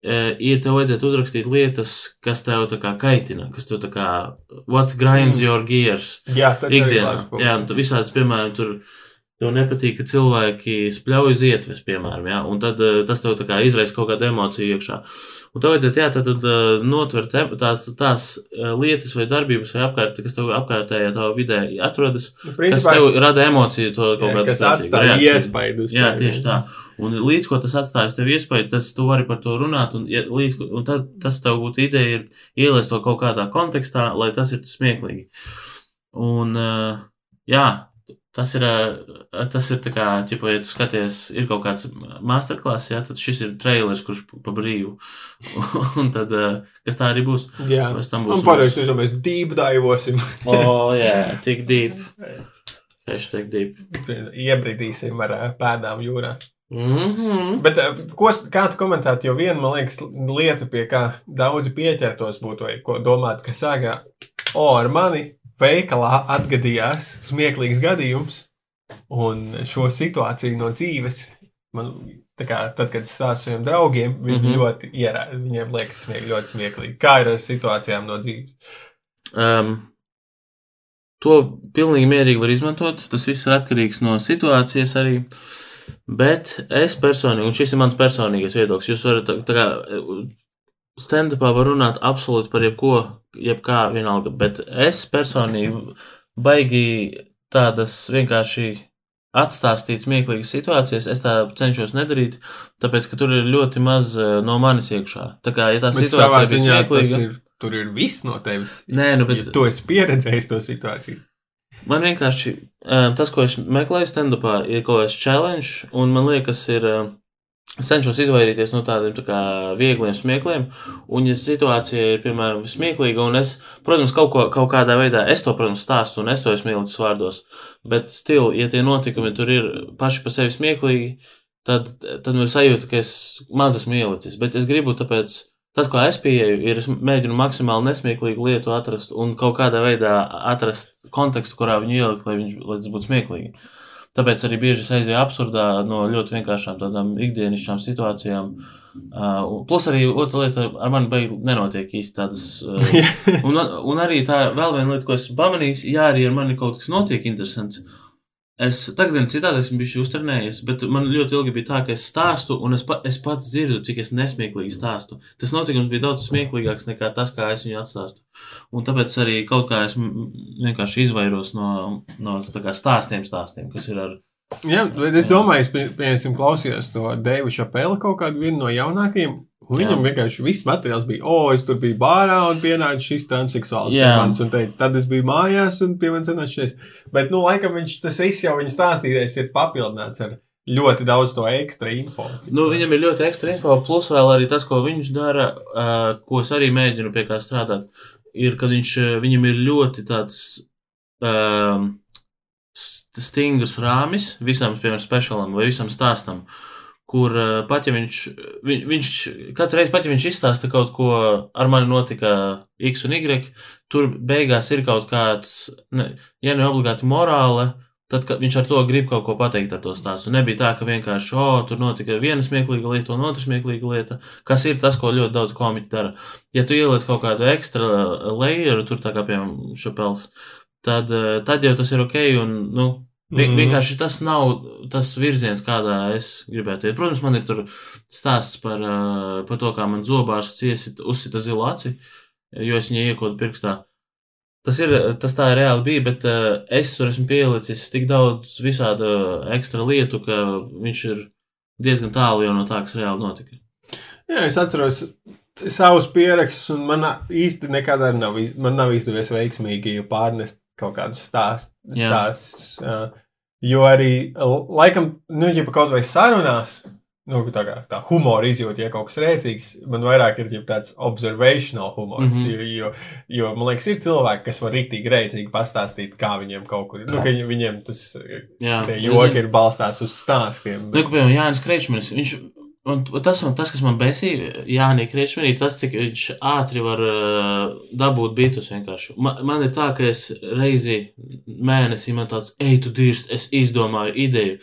eh, ir, tev vajadzētu uzrakstīt lietas, kas tev tā kā kaitina, kas tev tā kā, what grinds Mm. your gears Jā, tas ir ikdienā. Jā, un tu visādas, piemēram, tur. Tev nepatīk, ka cilvēki spļauj zietves, piemēram, ja? un tad eh, tas tev izraisa kaut kādu emociju iekšā. Un tev vajadzētu, jā, tad, tad eh, notvert tās, tās eh, lietas vai darbības vai apkārt, kas tev apkārtējā tavā vidē atrodas, Nu, kas Principā, tev rada emociju, to kaut kādu kas spēcīgu atstāja reakciju. iespaidu Jā, tieši tā. Un līdz ko tas atstājas tev iespēju, tas tu vari par to runāt, un, ja, līdz, un tad, tas tev būtu ideja ir ieliest to kaut kādā kontekstā, lai tas ir smieklīgi. Un, jā, tas ir, tas ir tā kā, ķipa, ja tu skaties, ir kaut kāds masterclass, jā, tad šis ir trailers, kurš pa- brīvu. un tad, kas tā arī būs? Jā, Pēc tam būs un pārējais, mēs mēs deep divosim, O, oh, jā, tik deep. Hashtag deep. iebridīsim ar pēdām jūrā. Mm -hmm. Bet ko, kā tu komentētu, jo viena, man liekas, lieta, pie kā daudzi pieķertos būtu, vai ko domāt, ka sākā, o, ar mani veikalā atgadījās smieklīgs gadījums, un šo situāciju no dzīves, man, kā, tad, kad es stāstu saviem draugiem, viņi mm. -hmm. ļoti ierā, viņiem liekas smiek, ļoti smieklīgi. Kā ir ar situācijām no dzīves? Um, to pilnīgi mierīgi var izmantot. Tas viss ir atkarīgs no situācijas arī. Bet es personīgi, un šis ir mans personīgais viedoklis, jūs varat tā, tā kā stand-upā var runāt absolūti par jebko, jebkā vienalga, bet es personīgi baigi tādas vienkārši atstāstīt smieklīgas situācijas, es tā cenšos nedarīt, tāpēc, ka tur ir ļoti maz eh, no manis iekšā. Tā kā, ja tā Bet situācija ir smieklīga, ir, tur ir viss no tevis. nē, nu, Bet ja tu esi pieredzējis to situāciju. Man vienkārši um, tas, ko es meklēju stand-upā, ir kaut kāds challenge, un man liekas, ir. Cenšos izvairīties no tādiem tā kā, viegliem smiekliem, un, ja situācija ir, piemēram, smieklīga, un es, protams, kaut, ko, kaut kādā veidā, es to, protams, stāstu, un es to esmu ielicis vārdos, bet stil, ja tie notikumi tur ir paši par sevi smieklīgi, tad, tad man ir sajūta, ka es maz esmu ielicis, bet es gribu tāpēc. Tas, ko es pieeju, ir es mēģinu maksimāli nesmieklīgu lietu atrast un kaut kādā veidā atrast kontekstu, kurā viņu ielikt, lai, viņš, lai tas būtu smieklīgi. Tāpēc arī bieži es aizēju absurdā no ļoti vienkāršām tādām ikdienišķām situācijām. Uh, plus arī otra lieta, ar mani beig nenotiek īsti tādas. Uh, un, un arī tā vēl viena lieta, ko esmu pamanījis, ja arī ar mani kaut kas notiek interesants, Es tagad gan citādi esmu bijis uztrenējies, bet man ļoti ilgi bija tā, ka es stāstu, un es, pa, es pats dzirdu, cik es nesmieklīgi stāstu. Tas notikums bija daudz smieklīgāks nekā tas, kā es viņu atstāstu. Un tāpēc arī kaut kā es vienkārši izvairos no, no kā, stāstiem, stāstiem, kas ir ar. Jā, bet es domāju, es pieņemsim klausījos to Deivu Šapeli kaut kādu no jaunākajiem. Viņam Jā. vienkārši viss materiāls bija, o, oh, es tur biju bārā un pienāca šis transseksuāls pie manis un teica, tad es biju mājās un pie manis šis. Bet, nu, laikam viņš tas viss jau viņa stāstītais ir papildināts ar ļoti daudz to ekstra info. Nu, viņam ir ļoti ekstra info, plus vēl arī tas, ko viņš dara, uh, ko es arī mēģinu pie kā strādāt, ir, ka viņš, viņam ir ļoti tāds. Uh, stingrs rāmis visam, piemēram, speciālam vai visam stāstam. Uh, kur eh, pat ja viņš, viņ, viņš katru reizi pat ja viņš izstāsta kaut ko ar mani notika X un Y, tur beigās ir kaut kāds, ne, ja ne obligāti morāle, tad viņš ar to grib kaut ko pateikt ar to stāstu. Nebija tā, ka vienkārši, o, oh, tur notika viena smieklīga lieta un otra smieklīga lieta, kas ir tas, ko ļoti daudz komiķi dara. Ja tu ieliec kaut kādu ekstra layeru, tur tā kā piemēram šapels, tad, eh, tad jau tas ir ok un, nu, mm. Vienkārši tas nav tas virziens, kādā es gribētu iet. Protams, man ir tur stāsts par, par to, kā man zobārs ciesit, uzsita zilu aci, jo es viņai iekodu pirkstā. Tas, ir, tas tā reāli bija, bet es tur esmu pielicis tik daudz visāda ekstra lietu, ka viņš ir diezgan tālu jau no tā, kas reāli notika. Jā, es atceros savus pierakstus, un man īsti nekad nav, man nav izdevies veiksmīgi pārnest kaut kādus stāstus. Stāst, uh, jo arī, laikam, nu, ja kaut vai sarunās, nu, tā kā tā humora izjūta, ja kaut kas rēcīgs, man vairāk ir tāds observational humors. Mm -hmm. jo, jo, jo, man liekas, ir cilvēki, kas var rīktīgi rēcīgi pastāstīt, kā viņiem kaut kur, nu, ka viņiem tas, Jā, joki ir balstās uz stāstiem. Bet... Nu, piemēram, Jānis Kreičmanis, viņš Un tas, un tas, kas man besīja, Jānis Kriečmanī, tas, cik viņš ātri var uh, dabūt bitus vienkārši. Man, man ir tā, ka es reizi mēnesī man tāds, ej, tu dirst, es izdomāju ideju.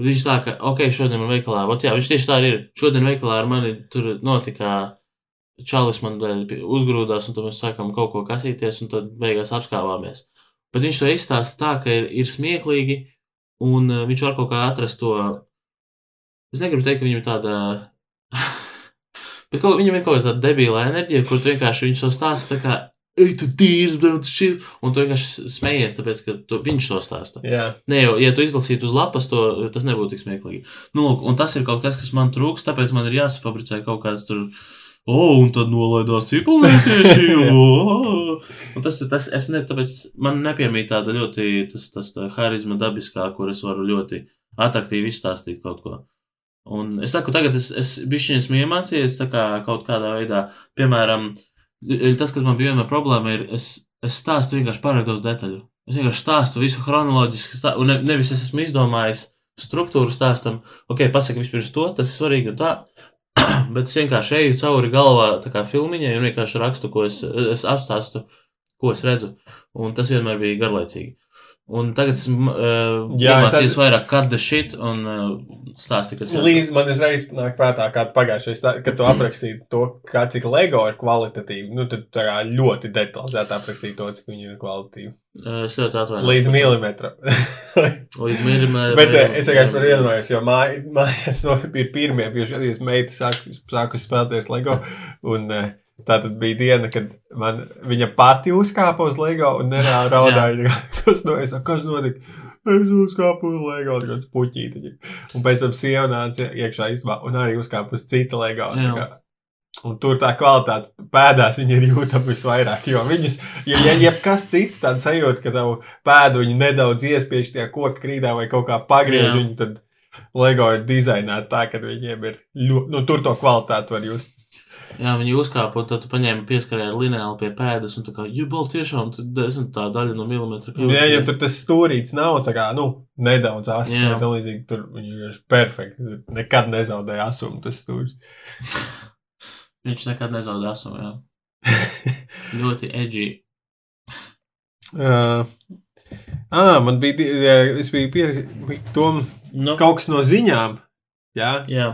Viņš tā, ka, ok, šodien man veikalā, ot jā, viņš tieši tā arī ir. Šodien veikalā ar mani tur notika, čalis man uzgrūdās, un tad mēs sākam kaut ko kasīties, un tad beigās apskāvāmies. Bet viņš to izstāsta tā, ka ir, ir smieklīgi, un uh, viņš var kaut kā atrast to Es negribu teikt, ka viņam ir tāda. Bet kaut, viņam ir kaut kāda debila enerģija, kur vienkārši viņš to stāsta tā kā, ej, tu tīrs, bet šī. Un tu vienkārši smējies, tāpēc, ka tu, viņš to stāsta. Jā. Nē, jo, ja tu izlasītu uz lapas, to, tas nebūtu tik smieklīgi. Nu, un tas ir kaut kas, kas man trūks, tāpēc man ir jāsafabricē kaut kāds tur. O, oh, un tad nolaidās cipulītieši. oh. Un tas, tas, es ne, tāpēc man nepiemīt tāda ļoti, tas, tas tā harizma dabiskā, kur es varu ļoti atraktīvi izstāstīt kaut ko. Un es saku, tagad es, es bišķiņ esmu iemācījies kā kaut kādā veidā, piemēram, tas, kas man bija vienmēr problēma, ir, es, es stāstu vienkārši pārāk daudz detaļu. Es vienkārši stāstu visu chronoloģiski, stā, un ne, nevis es esmu izdomājis struktūru stāstam, ok, pasaka vispirms to, tas ir svarīgi un tā, bet es vienkārši eju cauri galvā tā kā filmiņai un vienkārši rakstu, ko es, es apstāstu, ko es redzu, un tas vienmēr bija garlaicīgi. Un tagad esmu uh, iemācījies at... vairāk kāda šit un uh, stāsti, kas ir. Līdz man uzreiz nāk prātā, kā pagājušais, kad tu aprakstīji to, kā cik LEGO ir kvalitatīvi. Nu, tad tā kā ļoti detalizēti aprakstīji to, cik viņi ir kvalitatīvi. Uh, es ļoti atvainojos. Līdz milimetram. Līdz milimetram. Bet uh, es vienkārši par iedomājos, jo māj, mājās no, ir pirmie, jo šodien meita sāku, sāku spēlēties LEGO. Un, uh, Tā tad bija diena, kad man, viņa pati uzkāpa uz LEGO un nereāli raudāja. kas, no, es, kas notika? Es uzkāpu uz LEGO, tāds puķīti. Un pēc tam sieva nāca iekšā istabā un arī uzkāpa uz cita LEGO. Un tur tā kvalitāte pēdās viņa ir jūtama visvairāk. Jo viņas, ja, ja jebkas cits tāds sajūta, ka tavu pēdu viņi nedaudz iespiež tie koki krīdā vai kaut kā pagriež viņu, tad LEGO ir dizainēta tā, ka viņiem ir ļoti, nu, tur to kvalitāti var just. Jā, viņi uzkāpa, tad tu paņēmi pieskarēji ar lineālu pie pēdas, un tā kā, jubal tiešām, desmitā daļa no milimetra. Kļūt, jā, ja tur tas stūrīts nav, tā kā, nu, nedaudz vai tam līdzīgi, tur viņi ir perfekti, nekad nezaudēja asumu tas stūris. Viņš nekad nezaudēja asumu, jā. Ļoti edgy. Uh, Ah, man bija, eh, es biju pie tom Nu, kaut kas no ziņām. Jā, jā.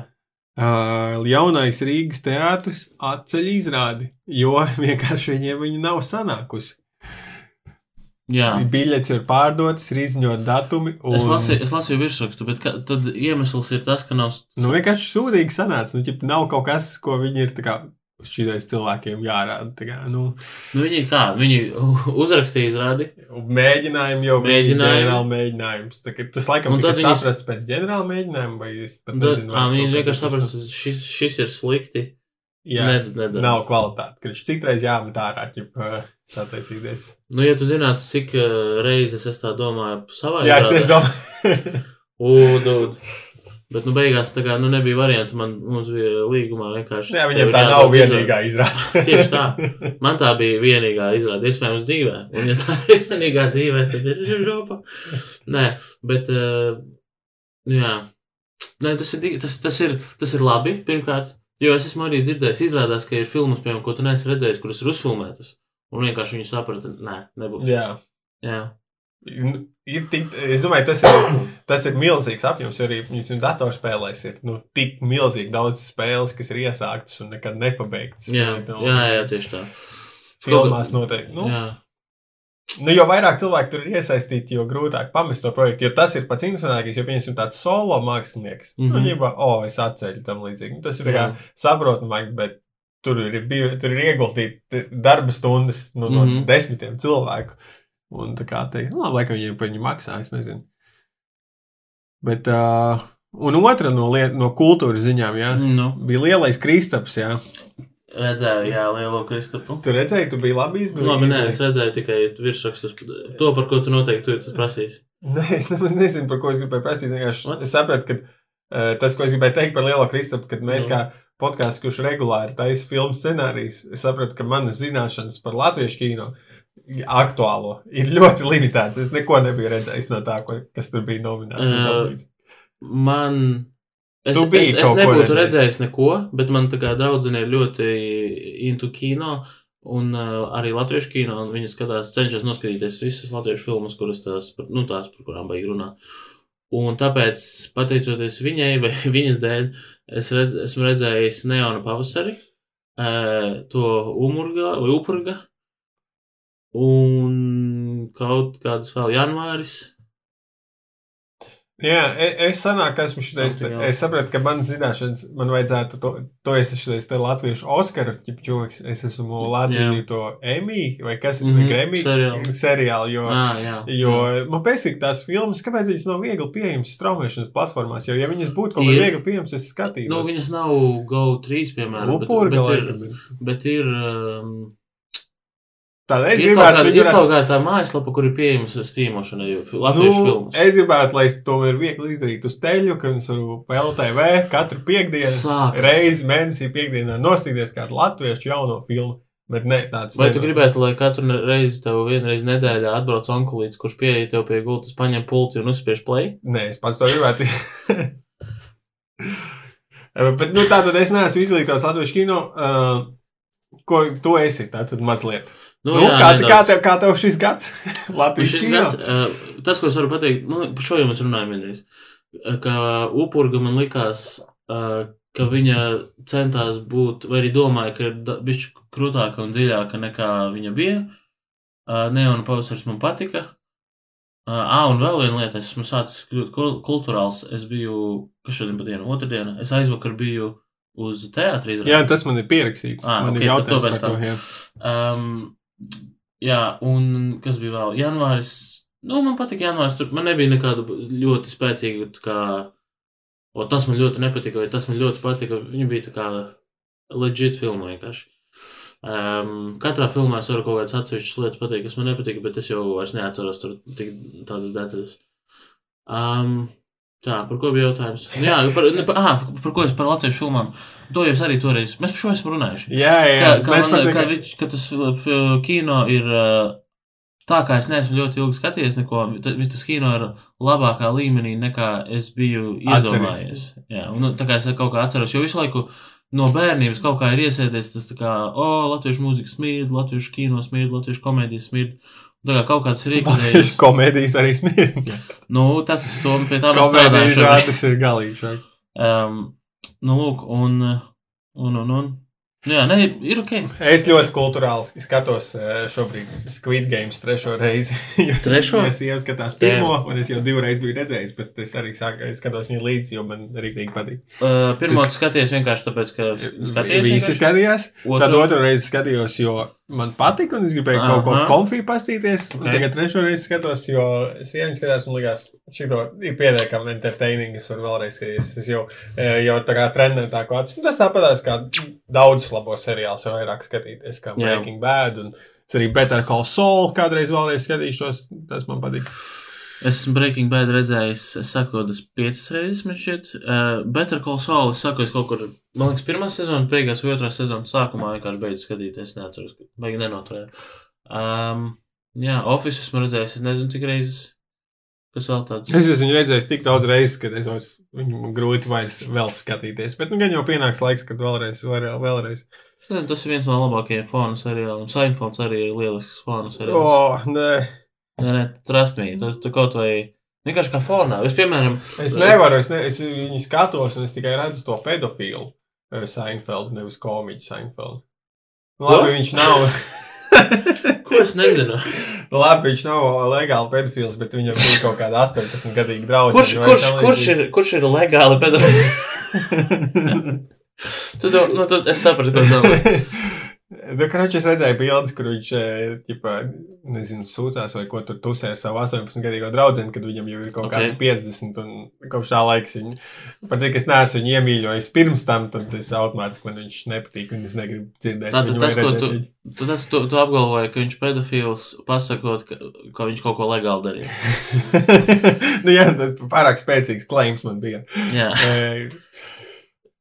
Jaunais Rīgas teātris atceļ izrādi, jo vienkārši viņiem viņa nav sanākusi. jā. Biļetes ir pārdotas, ir izziņot datumi. Un, Es lasīju, es lasīju virsrakstu, bet ka, tad iemesls ir tas, ka nav. Nu, vienkārši sūdīgi sanāca. Nu, ķip, nav kaut kas, ko viņi ir tā kā šķirais cilvēkiem jārāda. Tā kā, nu, Nu, viņi kā, viņi uzrakstīja izrādi. mēģinājumi jau bija Mēģinājumi. ģenerāla mēģinājums. Tā, tas laikam tika tad viņas- saprasts pēc ģenerāla mēģinājuma, vai es pat Tad, nezinu. ā, vai viņi vienkārši kā tas- saprast, šis, šis ir slikti. Jā, Ned- nedara. nav kvalitāte. Kad citreiz jāmet ārā, uh, sataisīties. Nu, ja tu zinātu, cik reizes es tā domāju savā Jā, es tieši domāju. Ugh, bet, nu, beigās tā kā nu, nebija variantu. Man mums bija līgumā vienkārši. Jā, ir tā nav vienīgā izrāde. Tieši tā. Man tā bija vienīgā izrāde, iespējams, dzīvē. Un, ja tā ir vienīgā dzīvē, tad ir šī žopa. Nē, bet, uh, jā. Nē, tas, ir, tas, tas, ir, tas ir labi, pirmkārt. Jo es esmu arī dzirdējis, izrādās, ka ir filmas, piemēram, ko tu neesi redzējis, kuras ir uzfilmētas. Un vienkārši viņi saprata, nē, nebūs. Jā. Jā. Ir tik, es domāju, tas ir, tas ir milzīgs apjoms. jo Arī datorspēlēs ir nu, tik milzīgi daudz spēles, kas ir iesāktas un nekad nepabeigtas. Jā, Nu, jā, jā, tieši tā. Filmās noteikti. Nu, Jā. nu, jo vairāk cilvēku tur ir iesaistīti, jo grūtāk pamest to projektu. Jo tas ir pats interesantākais, jo pieņemsim tāds solo mākslinieks. Mm Mhm. -hmm. Nu, jau, oh, es atceļu tam līdzīgi. Nu, tas ir saprotamāk, bet tur ir, bija, tur ir ieguldīti darba stundas nu, no mm Mhm. -hmm. desmitiem cilvēku. Un tā kā teikt, nu, labi, laikam viņiem par viņu maksā, es nezinu. Bet, uh, un otra no, liet, no kultūras ziņām, jā, Nu, bija lielais Kristaps, jā. redzēju, jā, lielo Kristapu. Tu redzēji, tu biji labi izbildījis. Labi, nē, es redzēju tikai virsrakstus. To, par ko tu noteikti tu prasīsi. Nē, es nemaz nezinu, par ko es gribēju prasīt. Vienkārši? Es sapratu, ka uh, tas, ko es gribēju teikt par Lielo Kristapu, kad mēs Nu. kā podkāsts, kurš regulāri taisa filmu scenārijus, es sapratu, ka manas zināšanas par latviešu kino aktuālo ir ļoti limitētas. Es neko nebiju redzējis no tā, ko, kas tur bija nominēts. līdzīgi. Man. Es, es, es nebūtu redzējis. redzējis neko, bet man tā kā draudzene ir ļoti into kino. Un uh, arī latviešu kino, un viņi skatās, cenšas noskatīties visas latviešu filmas, kuras tās, nu, tās par kurām vajag runāt. Un tāpēc, pateicoties viņai vai viņas dēļ, es redz, esmu redzējis Neona pavasari, uh, to umurga vai upurga, un kaut kādas vēl janvāris. Jā, e- es sanāku, ka esmu šitais, else. es sapratu, ka man zināšanas, man vajadzētu to, to es esmu šitais te latviešu Oskaru, ķipčoks, es esmu Latviju Jā. to Emmy, vai kas ir, mm -hmm, Grammy seriālu. seriālu, jo, Ah, jā, jo man pēcīgi tās filmas, kāpēc viņas nav viegli pieejamas straumēšanas platformās, jo, ja viņas būtu kaut kā viegli pieejamas, es skatītos. Nu, viņas nav GO3, piemēram, bet, Upurga bet, ir, ir. bet ir, um, Tāda es ir, gribētu, ir varētu- kaut kāda tā mājaslapa, kur ir pieejams strīmošanai, fi- latviešu Nu, filmas. es gribētu, lai to ir viegli izdarīt uz teļu, ka es varu pa LTV katru piekdienu, reizi mēnesī piekdienā nostīties kādu latviešu jauno filmu. Bet ne tāds. Vai tu nenotiek. gribētu, lai katru reizi tev vienreiz nedēļā atbrauc onkulīts, kurš pieeja tev pie gultas, paņem pulti un uzspiež play? Nē, es pats to gribētu. Bet, nu, tā tad es neesmu izglītots latviešu kino. Uh, ko tu esi? Tad mazliet. Nu, nu, kā, nedaudz. kā, tev, kā tev šis gads? Nu, Latviešu šis gads, uh, tas, ko es varu pateikt, nu, par šo jau mēs runājam vienreiz, uh, ka upurga man likās, uh, ka viņa centās būt, vai arī domāja, ka ir bišķi krūtāka un dziļāka nekā viņa bija. Uh, Neona pavasaris man patika. Ā, un vēl viena lieta, es esmu sācis kļūt kul- kulturāls. Es biju, kas šodien pa dienu, otrdiena, es aizvakar biju uz teātri Jā, izrādi. tas man ir pierakstīts. Ah, man ok, ir jautājums par to. Jā. Um, jā, un kas bija vēl? Janvāris. Nu, man patika janvāris. Tur man nebija nekāda ļoti spēcīga, kā, o, tas man ļoti nepatika, vai tas man ļoti patika. Viņa bija tā kā legit filma vienkārši. Um, katrā filmā es varu kaut kādas atsevišķas lietas pateikt, kas man nepatika, bet es jau vairs neatceros tur tik tādas detaļas. Um, tā, par ko bija jautājums? Jā, par, ne, par, ah, par ko es par latviešu filmām. To es arī toreiz, mēs par šo esam runājuši. Jā, jā, Kā, kā, man, pat kā, viņš, ka tas kino ir tā, kā es neesmu ļoti ilgi skatījies, neko. ta- Tas kino ir labākā līmenī nekā es biju Atceries. iedomājies. Jā, un, nu, tā kā es kaut kā atceros, jo visu laiku no bērnības kaut kā ir iesēdies tas, tā kā, o, latviešu mūzika smird, latviešu kino smird, latviešu komēdijas smird. Tā kā kaut kāds rīks, Latviešu komēdijas arī smieklīgi. nu, tas to pie tā mēs Komēdijas strādājam. žanrs ir galīgi. Um, nu, lūk, un, un, un, un. Nu, jā, nē, ir ok. Es ļoti kultūrāli skatos eh, šobrīd Squid Games trešo reizi. Trešo? Es jau skatās pirmo, un es jau divreiz biju redzējis, bet es arī sāku, es skatos viņu līdzi, jo man rīktīgi patīk. Uh, pirmo tu skaties vienkārši tāpēc, ka skaties. Visi vienkārši? skatījās. Otro? Tad otru reizi skatījos, jo man patika, un es gribēju Aha. kaut ko Aha. konfiju pastīties. Okay. Ok. Tagad trešo reizi skatos, jo sieviete skatās, un likās, šī ir pietiekami entertaining. Es varu vēlreiz skatīties. Es jau, eh, jau tā kā trenēju tā kā acis. Nu, Tas tāpatās kā daudzus labos seriālus jau vairāk skatīties, kā. Breaking Bad. Un es arī Better Call Saul kādreiz vēlreiz skatīšos. Tas man patīk. Es esmu Breaking Bad redzējis, es saku, tas piecas reizes, man šķiet. Uh, Better Call Saul, es saku, es kaut kur, man liekas, pirmā sezona beigās, vai otrā sezona sākumā vienkārši beidzu skatīties, neatceros, ka beigi nenoturēju. Um, jā, Office esmu redzējis, es nezinu, cik reizes, kas vēl tāds. Es esmu viņu redzējis tik daudz reizes, ka es vairs, viņu grūti vairs vēl skatīties. Bet nu, gan jau pienāks laiks, kad vēlreiz, vēlreiz. vēlreiz. Es Tas ir viens no labākajiem fonu seriāliem. Seinfelds arī ir lielisks fonu seriāls. oh, nē. Nē, nē, trust me, tu, tu kaut vai vienkārši kā fonā. Es, piemēram, Es nevaru, es, ne, es viņu skatos, un es tikai redzu to pedofilu eh, Seinfeldu, nevis komiķu Seinfeldu. Nu, Labi, Ko? viņš nav. ko es nezinu. Nu, Labi, viņš nav legāli pedofils, bet viņam ir kaut kāda 18 gadīga drauga. Kurš, kurš, kurš, ir, kurš ir legāli pedofils? tu, nu, tu, es sapratu, ko domā. Nu, Kroķis es redzēju bildes, kur viņš, eh, ķipa, nezinu, sūdzās vai ko tur tusē ar savu 18-gadīgo draugu, kad viņam jau ir kaut Ok. okay. kādi 50, un kopš tā laika viņa, pat cik es neesmu viņu iemīļojis pirms tam, tad es automātiski man viņš nepatīk, un es negribu dzirdēt Tātad tas, ko tu, tu, tas, tu, tu apgalvoji, ka viņš pedofils, pasakot, ka, ka viņš kaut ko legāli darīja. nu, jā, pārāk spēcīgs klaims man bija. Jā, E,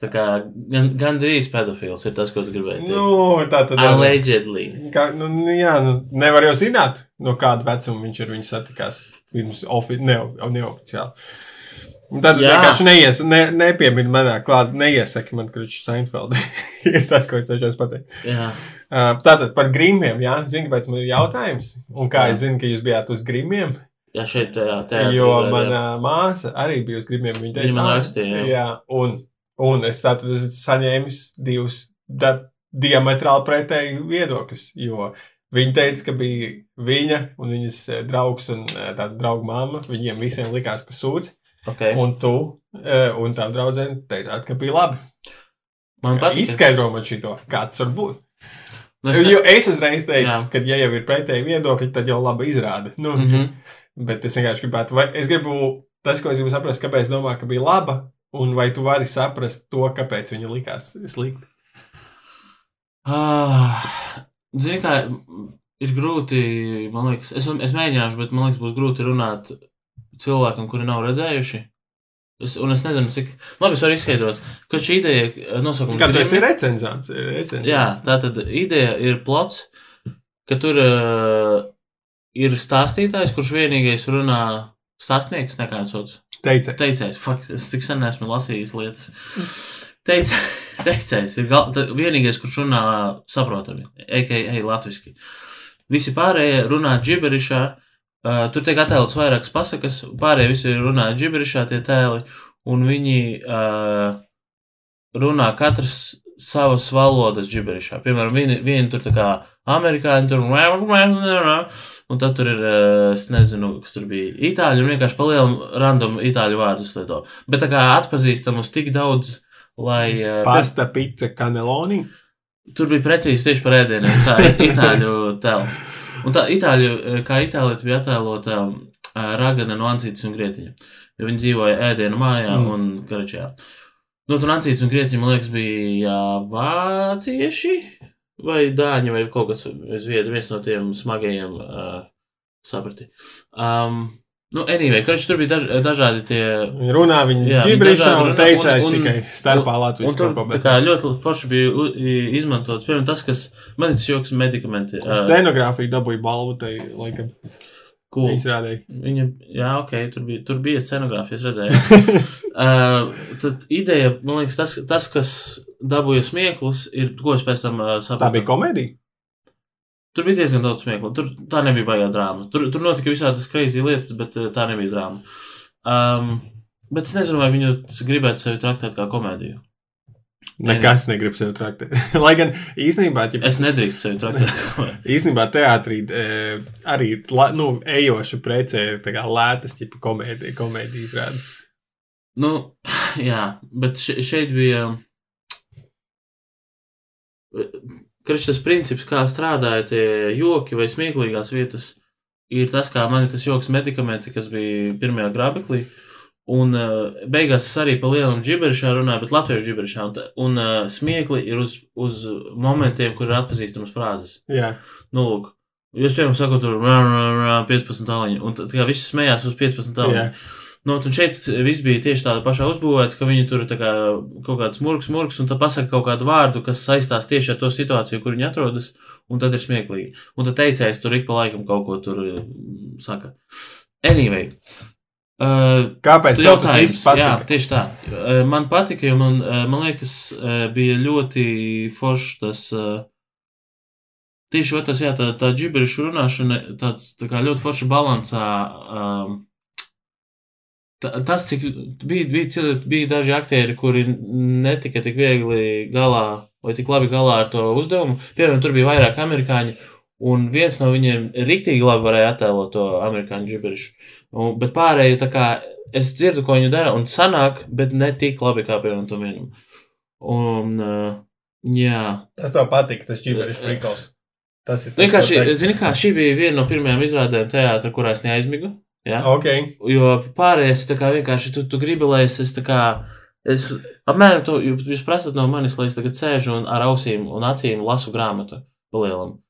tā kā gan, gan drīz pedofils ir tas, ko tu gribēji teikt. nu, tā tad. Allegedly. Kā, nu, nu, jā, nu, nevar jau zināt, no kāda vecuma viņš ar viņu satikās. Pirms ofi, ne, neoficiāli. Tad Jā. vienkārši neies, ne, nepiemini manā klātā, neiesaki man, ka viņš ir Seinfeld. ir tas, ko es cenšos pateikt. Jā, Uh, tātad par grimiem, jā, zinu, kāpēc man ir jautājums. Un kā Jā. es zinu, ka jūs bijāt uz grimiem, jā šeit tajā, tajā jo mana māsa arī bija uz grimiem. Viņa teica, Viņa man "Ā, rakstīja, jā." jā un, un es tātad esmu saņēmis divus diametrāli pretēji viedokļus. Jo viņa teica, ka bija viņa un viņas eh, draugs un eh, tāda drauga mamma. Viņiem visiem likās, ka sūdz. Okay. Un tu eh, un tā draudzene teicāt, ka bija labi. Man patīk. Izskaidro man šito, kā tas var būt. Nu, es Jo es uzreiz teicu, Jā. ka, ja jau ir pretēji viedokļi, tad jau labi izrāda. Nu, mm. -hmm. Bet es vienkārši gribētu, vai es gribu, tas, ko es gribu saprast, kāpēc es domāju, ka bija laba, un vai tu vari saprast to, kāpēc viņa likās slikta. Ah, Zini, kā ir grūti, man liekas, es, es mēģināšu, bet man liekas, būs grūti runāt cilvēkam, kuri nav redzējuši. Es, un es nezinu, cik labi es varu izskaidrot, ka šī ideja eh, nosaukums Kā esi Grimi- recenzants? recenzants. Jā, tā tad ideja ir plots, ka tur uh, ir stāstītājs, kurš vienīgais runā stāstnieks, nekāds otrs. Teicēs. Teicējs, fuck, es tik sen esmu lasījis lietas. Teic, teicējs ir gal, ta, vienīgais, kurš runā saprotami, a.k.a. latviski. Visi pārējie runā džiberišā, uh, tur tiek attēlots vairākas pasakas, pārējie visi runā džiberišā tie tēli, un viņi uh, runā katrs savas valodas džiberišā. Piemēram, vieni, vieni tur tā kā amerikāņi tur, un tad tur ir, eh, es nezinu, kas tur bija, itāļi, un vienkārši palielam random itāļu vārdus lieto. Bet tā kā atpazīstamus tik daudz, lai... eh, Pasta, pizza, kaneloni. Tur bija precīzi tieši par ēdieniem, tā ir itāļu tēls. Un tā itāļu, eh, kā itālieti bija attēlota ragana no Ancītas un Grietiņa. Jo viņi dzīvoja ēdienu mājā mm. un Karačajā. Nu, tur Ancītas un Grietiņa, man liekas, bija vācieši vai dāņi vai kaut kāds zviedri, viens no tiem smagajiem uh, saprati. Um, nu, anyway, karš tur bija daž, dažādi tie runā, viņi ģibrišā un un- tikai starpā Latvijas kaut ko. tā bet- kā ļoti forši bija izmantots, piemēram, tas, kas man ir joks medikamenti. Scenogrāfija dabūja balvu, tai laikam cool. izrādīja. Viņa, jā, ok, tur bija, tur bija scenogrāfija, es redzēju. uh, tad ideja, man liekas, tas, tas kas dabūja smieklus, ir, ko es pēc tam uh, sapratu. Tā bija komēdija. Tur bija diezgan daudz smiekla. Tur tā nebija baigā drāma. Tur, tur notika visādas kreizī lietas, bet eh, tā nebija drāma. Um, bet es nezinu, vai viņu gribētu sevi traktēt kā komēdiju. Nekas negrib sevi traktēt. Lai gan īstenībā, ja Es nedrīkstu sevi traktēt īstenībā teātrī e, arī nu, ejoša precē lētas tipa komēdija, komēdija izrādes. Nu, jā, bet še, šeit bija. Kurš tas princips, kā strādāja tie joki vai smieklīgās vietas, ir tas, kā man ir tas joks medikamenti, kas bija pirmajā grābeklī. Un uh, beigās es arī pa lielam džiberišā runāju, bet latviešu džiberišā. Un, un uh, smiekli ir uz, uz momentiem, kur ir atpazīstamas frāzes. Jā, Nu, lūk, jūs, piemēram, sakot, tur rā, rā, rā, 15 tāliņu, un tā kā viss smējās uz 15 tāliņu. jā. Nu, un šeit viss bija tieši tādā pašā uzbūvēts, ka viņi tur kā kaut kāds murgs, murgs, un tad pasaka kaut kādu vārdu, kas saistās tieši ar to situāciju, kur viņi atrodas, un tad ir smieklīgi. Un tad teicējs tur ik pa laikam kaut ko tur mm, saka. Anyway. Uh, Kāpēc tev tas viss patīk? jā, tieši tā. Eh, Man patika, jo man, eh, man liekas, eh, bija ļoti foršs tas. eh, Tieši tas, jā, tā, tā džiberiša runāšana, tāds tā kā ļoti forša balansā. Um, ta- tas, cik bija, bija, cilvēki- bija daži aktieri, kuri netika tik viegli galā vai tik labi galā ar to uzdevumu. Piemēram, tur bija vairāk amerikāņu, un viens no viņiem rīktīgi labi varēja attēlot to amerikāņu džiberišu. Un, bet pārējie, tā kā es dzirdu, ko viņi dara, un sanāk, bet ne tik labi kā piemēram tam vienam. Un, uh, jā, Tas tev patīk, tas ģimenes prikals. Tas ir vienkārši, zini, kā šī bija viena no pirmajām izrādēm teātrī, kurā es neaizmigu. Jā, saka. Ok, jo pārējais, kā vienkārši tu, tu gribi, lai es, es tā kā. Es apmēram jūs, jūs prasat no manis, lai es tagad sēžu un ar ausīm un acīm lasu grāmatu palielam.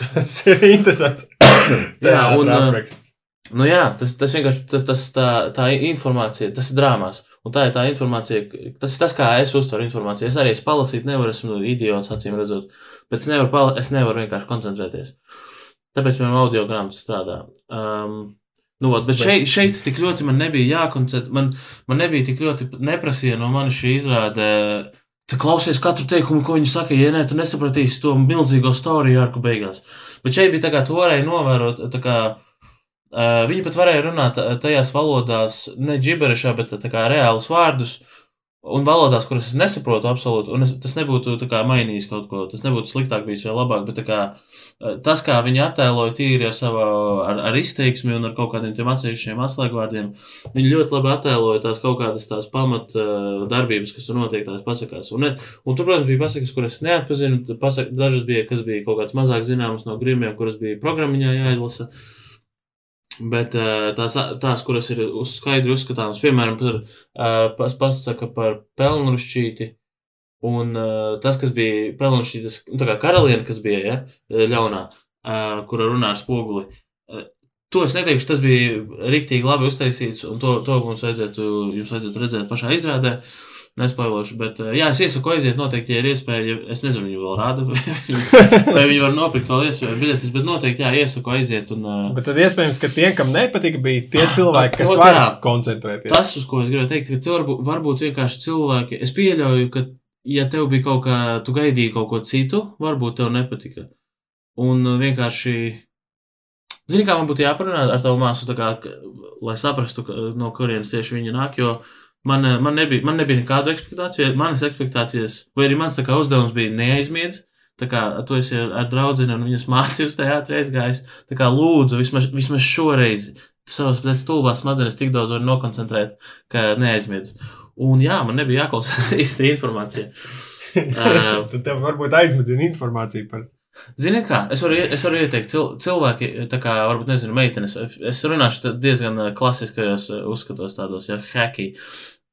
Tas ir interesants. Jā, un, uh, apraksts. Nu jā, tas, tas vienkārši tas, tas, tā, tā informācija, tas ir drāmās. Un tā ir tā informācija, tas ir tas, kā es uztveru informāciju. Es arī es palasīt nevaru, esmu idiots, acīm redzot. Bet es nevaru, pala, es nevaru vienkārši koncentrēties. Tāpēc, piemēram, audio grāmatas strādā. Um, nu, ot, bet Bet- šeit, šeit tik ļoti man nebija jākoncentrē. Man, man nebija tik ļoti neprasīja no manis šī izrāde. Tu klausies katru teikumu, ko viņi saka, ja nē, tu nesapratīsi to milzīgo storiju arku beigās. Bet šeit bija tā kā tu varēji novērot, kā Uh, viņi pat varēja runāt uh, tajās valodās, ne džiberišā, bet tā kā reālus vārdus, un valodās, kuras es nesaprotu absolūti, un es, tas nebūtu kā mainījis kaut ko, tas nebūtu sliktāk bijis vai labāk, bet kā uh, tas, kā viņi attēloja tīri ar savu, ar, ar izteiksmi un ar kaut kādiem tiem atsevišķiem atslēgvārdiem, viņi ļoti labi attēloja tās kaut kādas tās pamat uh, darbības, kas tur notiek tās pasakās. Un, un tur, protams, bija pasakas, kuras neatpazinu, pasak, dažas bija, kas bija kaut kāds mazāk zināmas no grimiem, kuras bija programmiņā jāizlasa. Bet eh, tās, tās, kuras ir skaidri uzskatāmas, piemēram, par, eh, pas, pasaka par pelnrušķīti, un eh, tas, kas bija pelnrušķītas, nu, tā kā karaliene, kas bija, ja, ļaunā, kura runā ar spoguli. To es neteikšu, tas bija rīktīgi labi uztaisīts, un to, to mums vajadzētu, jums vajadzētu redzēt pašā izrādē. Nespoilošu, bet eh, jā, es iesaku aiziet noteikti, ja ir iespēja, ja es nezinu, viņu vēl rāda, vai viņi var nopirkt vēl iespēju biļetes, bet noteikti, jā, iesaku aiziet un uh, Bet tad iespējams, ka tie, kam nepatika, bija tie cilvēki, kas var koncentrēties. Tas, uz ko es gribēju teikt, ka cilvēku, varbūt vienkārši cilvēki, es pieļauju, ka, ja tev bija kaut kā, tu gaidīji kaut ko citu, varbūt tev nepatika. Un uh, vienkārši, zini, kā man būtu jāparunā ar tavu māsu, kā, lai saprastu, ka, no kurienes tieši viņa nāk, jo man, uh, man, nebija, man nebija nekādu ekspektāciju, manas ekspektācijas, vai arī mans kā uzdevums bija neaizmiedz. Tā kā tu esi ar, draugu un viņas māti uz teātrī aizgājis. Tā kā lūdzu, vismaz, vismaz šoreiz savas stulbās smadzenes tik daudz vari nokoncentrēt, ka neaizmiedz. Un jā, man nebija jāklausās īsti informācija. Uh, Tad tev varbūt aizmidzina informāciju par Ziniet, kā es varu, es varu ieteikt cil, cilvēki, tā kā varbūt nezinu, meitenes. Es runāšu tā diezgan klasiskajos uzskatos, tādos, ja hacki.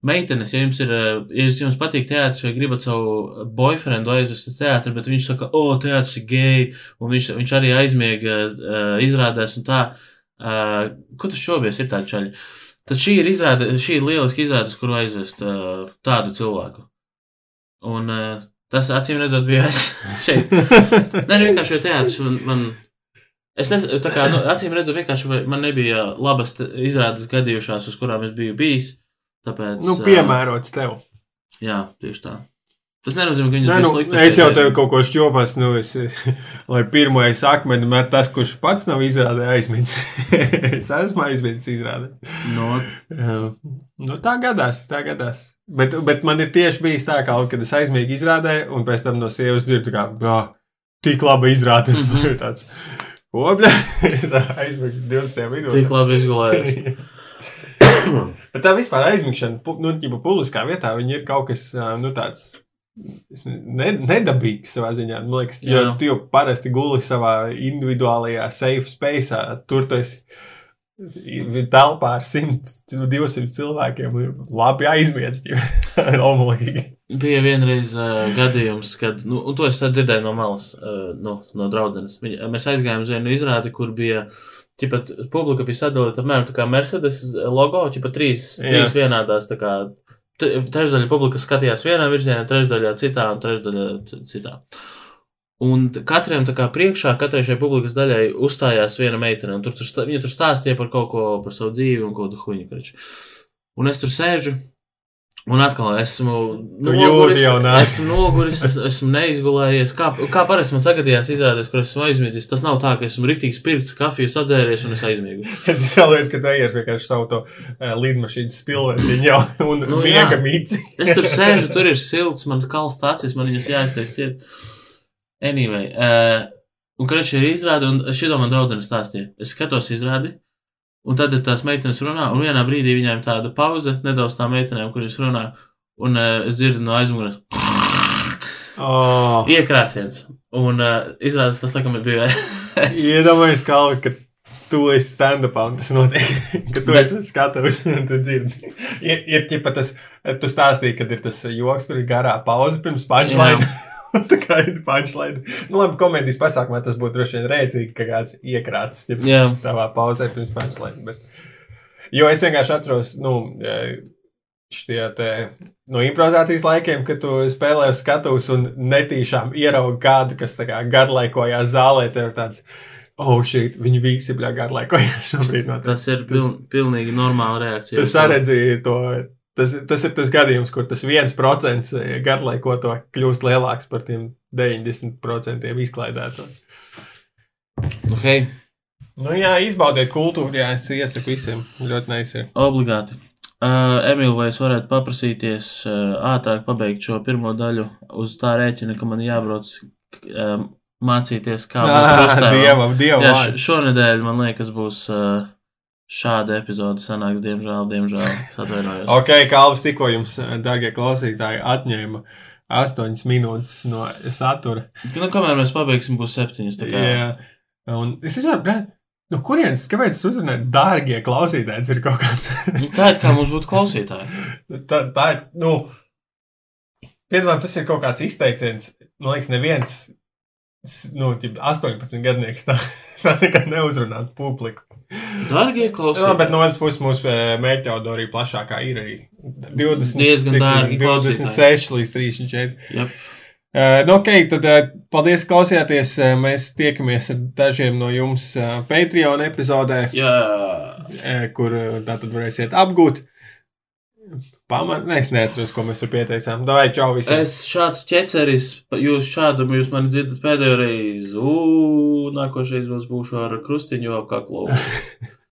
Meitenes, ja jums ir, ja jums- patīk teātris, vai gribat savu boyfriendu aizvest uz teātri, bet viņš saka, o, teātris ir gej, un viņš, viņš arī aizmiega izrādēs un tā. Ko tas šobies ir tādi čaļi? Tad šī ir izrāde, šī ir lieliski izrāde, uz kuru aizvest tādu cilvēku. Un tas, acīm redzot, bija es šeit. Nē, vienkārši teātris man. man es nezinu, tā kā, nu, acīm redzot, vienkārši man nebija labas izrādes gadījušās, uz kurām es biju bijis. Tāpēc. nu, piemērots tev. Jā, tieši tā. Tas nenozīmē, ka Nē, bija nu, sliktas. es jau tikai- tev kaut ko šķopos, nu, es, lai pirmais akmeni met tas, kurš pats nav izrādē aizmirsis. es esmu aizmirsis izrādē. No. Nu, tā gadās, tā gadās. Bet, bet man ir tieši bijis tā, ka, kad es aizmiegu izrādē, un pēc tam no sievas dzirdu, kā, bā, tik laba izrāde. Mm. -hmm. tāds, obļa, es aizmiegu 20 vidū. tik labi izgulējuši. Bet tā vispār aizmigšana, nu, ķipa publiskā vietā, viņi ir kaut kas, nu, tāds ne, ne- nedabīgs savā ziņā. Man liekas, jo Jā. tu jau parasti guli savā individuālajā safe space, tur tu esi i- telpā ar 100, 200 cilvēkiem. Labi aizmiedz, omulīgi. Bija vienreiz uh, gadījums, kad, nu, un to es dzirdēju no malas, uh, no, no draudzenes. Viņa, mēs aizgājām uz vienu izrādi, kur bija, ķipat, publika bija sadalīta apmēram tā kā Mercedes logo, ķipat trīs, Jā. trīs vienādās, tā kā, trešdaļa publika skatījās vienā virzienā, trešdaļā citā un trešdaļā citā. Un katram tā kā priekšā, katrai šai publikas daļai uzstājās viena meitene, un tur, tur, viņa tur stāstīja par kaut ko, par savu dzīvi un kaut ko kraču. Un es tur sēžu, un atkal esmu jūti jau nāk. esmu noguris, es, esmu neizgulējies. Kā, kā parasti man sagadījās izrādēs, kur esmu aizmiedzis. Tas nav tā, ka esmu rīktīgi spirts, kafiju sadzēries un es aizmiegu. Es izvēlējos, ka tu ejies vienkārši savu to uh, lidmašīnas spilventiņu jau un Nu, miega mīci. Es tur sēžu, tur ir silts, man kalns acis, man viņas jāiztais ciet. Anyway, uh, un kreši ir izrāde, un šito man draudzene stāstīja. Es skatos izrādi, un tad tās meitenes runā, un vienā brīdī viņām tāda pauze, nedaudz tā meitenēm, kur viņas runā, un uh, es dzirdu no aizmugures. Oh, Iekrāciens. Un uh, izrādās, tas laikam bijis. Iedomājieties, Kalvi, ka tu esi stand-upā un tas notiek, ka tu esi skatus un tu dzirdi. Ir, ir ķipa tas, tu stāstīji, kad ir tas joks, kur ir garā pauze pirms punchline. Tā kā ir punchline. Nu, labi, komēdijas pasākumā tas būtu droši vien rēcīgi, ka kāds iekrāts ķipa, Jā, tavā pauzē pirms punchline. Bet... Jo es vienkārši atceros, nu, šie te no improvizācijas laikiem, kad tu spēlē uz skatuves un netīšām ieraugi kādu, kas tā kā garlaikojās zālē, tev ir tāds, oh, šī, viņi visi bļā garlaikojās šobrīd. No tas, tas ir piln, pilnīgi normāla reakcija. tas saredzēja to. Tas, tas ir tas gadījums, kur tas viens procents garlaikoto kļūst lielāks par tiem 90% izklaidēto. Nu, hei, Nu, jā, izbaudiet kultūru, jā, es iesaku visiem. Ļoti neizsver. obligāti. Uh, Emīl, vai es varētu paprasīties uh, ātrāk pabeigt šo pirmo daļu uz tā rēķina, ka man jābrauc uh, mācīties, kā būt krustēvam? Dievam, dievam. Jā, šonedēļ man liekas būs uh, šāda epizode sanāks, diemžēl, diemžēl, atvainojos. Ok, Kalvis, tikko jums, darbie klausītāji, atņēma astoņas minūtes no satura. Nu, kamēr mēs pabeigsim, būs septiņas. Jā, un es domāju, bļā, no kurienes, kāpēc es uzrunāju, dārgie klausītāji, ir kaut kāds. Nu, Tā ir kā mums būtu klausītāji. tā, tā ir, nu, piedāvājam, tas ir kaut kāds izteiciens. Man liekas, neviens, nu, ģip 18 gadnieks tā, tā nekad neuzrunāt publiku. Dārgie Jā, klausītāji. bet no otras puses mūsu eh, mērķa auditorija plašākā ir arī 20, Diezgan cik dārgi ir? 26 līdz 34. Jep. Uh, nu, ok, tad uh, paldies, ka klausījāties. Uh, mēs tiekamies ar dažiem no jums uh, Patreon epizodē, Jā, uh, kur uh, tā tad varēsiet apgūt. Pamat, ne, es neatceros, ko mēs tur pieteicām. Davai, čau visiem! es šāds ķeceris, jūs šādu, jūs mani dzirdat pēdējo reizi. Ugh, nākošais mums būšu ar krustiņu ap kaklu.